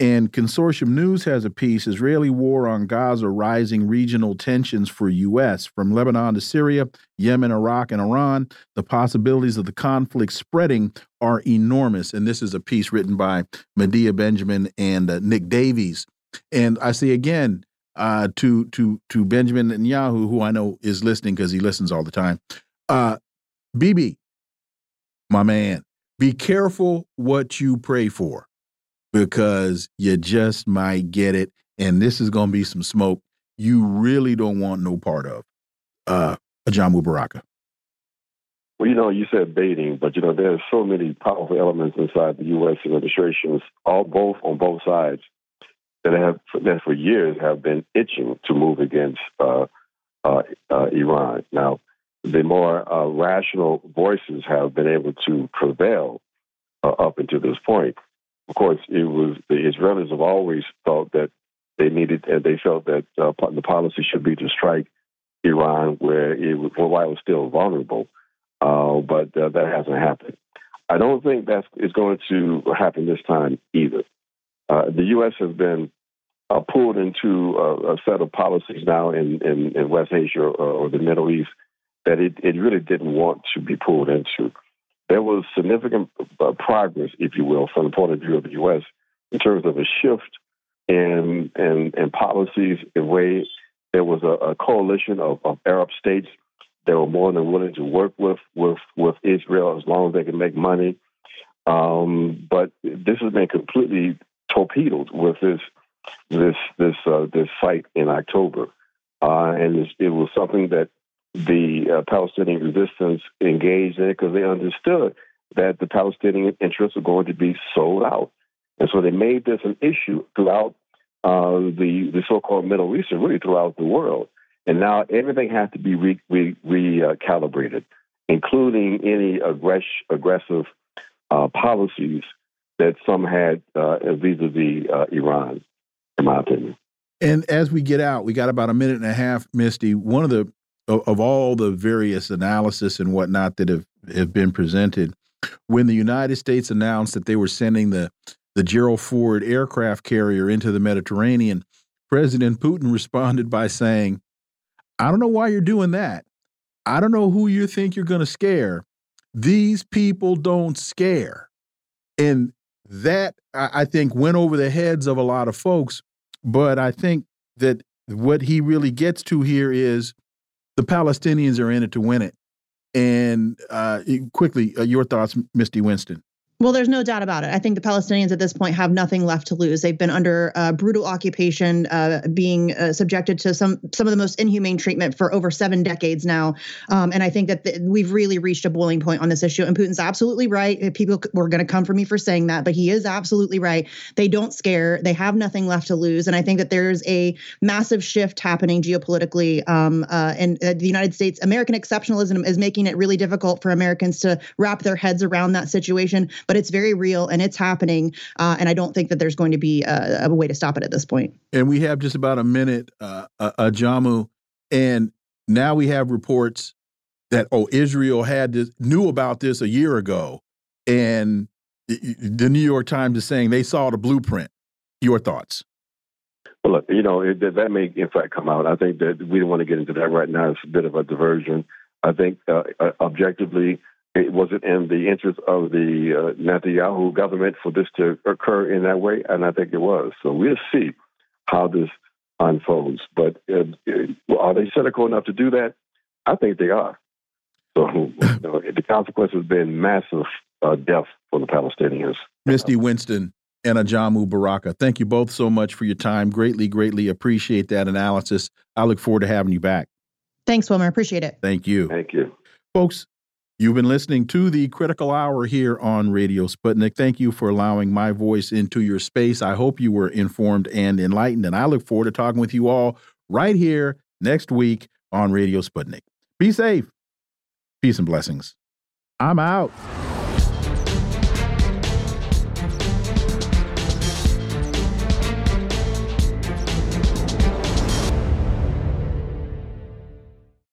And Consortium News has a piece Israeli war on Gaza rising regional tensions for U.S. From Lebanon to Syria, Yemen, Iraq, and Iran, the possibilities of the conflict spreading are enormous. And this is a piece written by Medea Benjamin and uh, Nick Davies. And I say again uh, to to to Benjamin Netanyahu, who I know is listening because he listens all the time. Uh, Bibi, my man, be careful what you pray for because you just might get it. And this is going to be some smoke you really don't want no part of. Uh, Ajamu Baraka. Well, you know, you said baiting, but you know, there's so many powerful elements inside the U.S. administrations, all both on both sides, that have that for years have been itching to move against uh, uh, uh, Iran. Now, the more uh, rational voices have been able to prevail uh, up until this point. Of course, it was the Israelis have always thought that they needed, and they felt that uh, the policy should be to strike Iran where it was, while it was still vulnerable, uh, but uh, that hasn't happened. I don't think that is going to happen this time either. Uh, the U.S. has been pulled into a, a, set of policies now in, in, in West Asia or, or the Middle East that it, it really didn't want to be pulled into. There was significant uh, progress, if you will, from the point of view of the U.S. in terms of a shift in in, in policies, in way there was a, a coalition of, of, Arab states that were more than willing to work with with with Israel as long as they could make money. Um, but this has been completely torpedoed with this this this uh, this fight in October, uh, and it was something that the uh, Palestinian resistance engaged in it because they understood that the Palestinian interests were going to be sold out, and so they made this an issue throughout uh, the the so-called Middle East and really throughout the world. And now everything has to be recalibrated, re, re, uh, including any aggress- aggressive uh, policies that some had uh, vis-a-vis uh, Iran, in my opinion. And as we get out, we got about a minute and a half, Misty. One of the of, of all the various analysis and whatnot that have have been presented, when the United States announced that they were sending the the Gerald Ford aircraft carrier into the Mediterranean, President Putin responded by saying, "I don't know why you're doing that. I don't know who you think you're going to scare. These people don't scare." And that I think went over the heads of a lot of folks. But I think that what he really gets to here is the Palestinians are in it to win it. And uh, quickly, uh, your thoughts, Misty Winston. Well, there's no doubt about it. I think the Palestinians at this point have nothing left to lose. They've been under uh, brutal occupation, uh, being uh, subjected to some some of the most inhumane treatment for over seven decades now. Um, and I think that the, we've really reached a boiling point on this issue. And Putin's absolutely right. People were going to come for me for saying that, but he is absolutely right. They don't scare. They have nothing left to lose. And I think that there's a massive shift happening geopolitically. Um, uh, and uh, the United States, American exceptionalism is making it really difficult for Americans to wrap their heads around that situation but it's very real and it's happening. Uh, and I don't think that there's going to be a, a, way to stop it at this point. And we have just about a minute, uh, uh, Jamu, and now we have reports that oh, Israel had this, knew about this a year ago, and the New York Times is saying they saw the blueprint. Your thoughts? Well, look, you know, it, that may in fact come out. I think that we don't want to get into that right now. It's a bit of a diversion. I think uh, uh objectively, it was it in the interest of the uh, Netanyahu government for this to occur in that way? And I think it was. So we'll see how this unfolds. But uh, uh are they cynical enough to do that? I think they are. So (laughs) you know, the consequence has been massive uh, death for the Palestinians. Misty Winston and Ajamu Baraka, thank you both so much for your time. Greatly, greatly appreciate that analysis. I look forward to having you back. Thanks, Wilmer. Appreciate it. Thank you. Thank you. Folks, You've been listening to the Critical Hour here on Radio Sputnik. Thank you for allowing my voice into your space. I hope you were informed and enlightened, and I look forward to talking with you all right here next week on Radio Sputnik. Be safe. Peace and blessings. I'm out.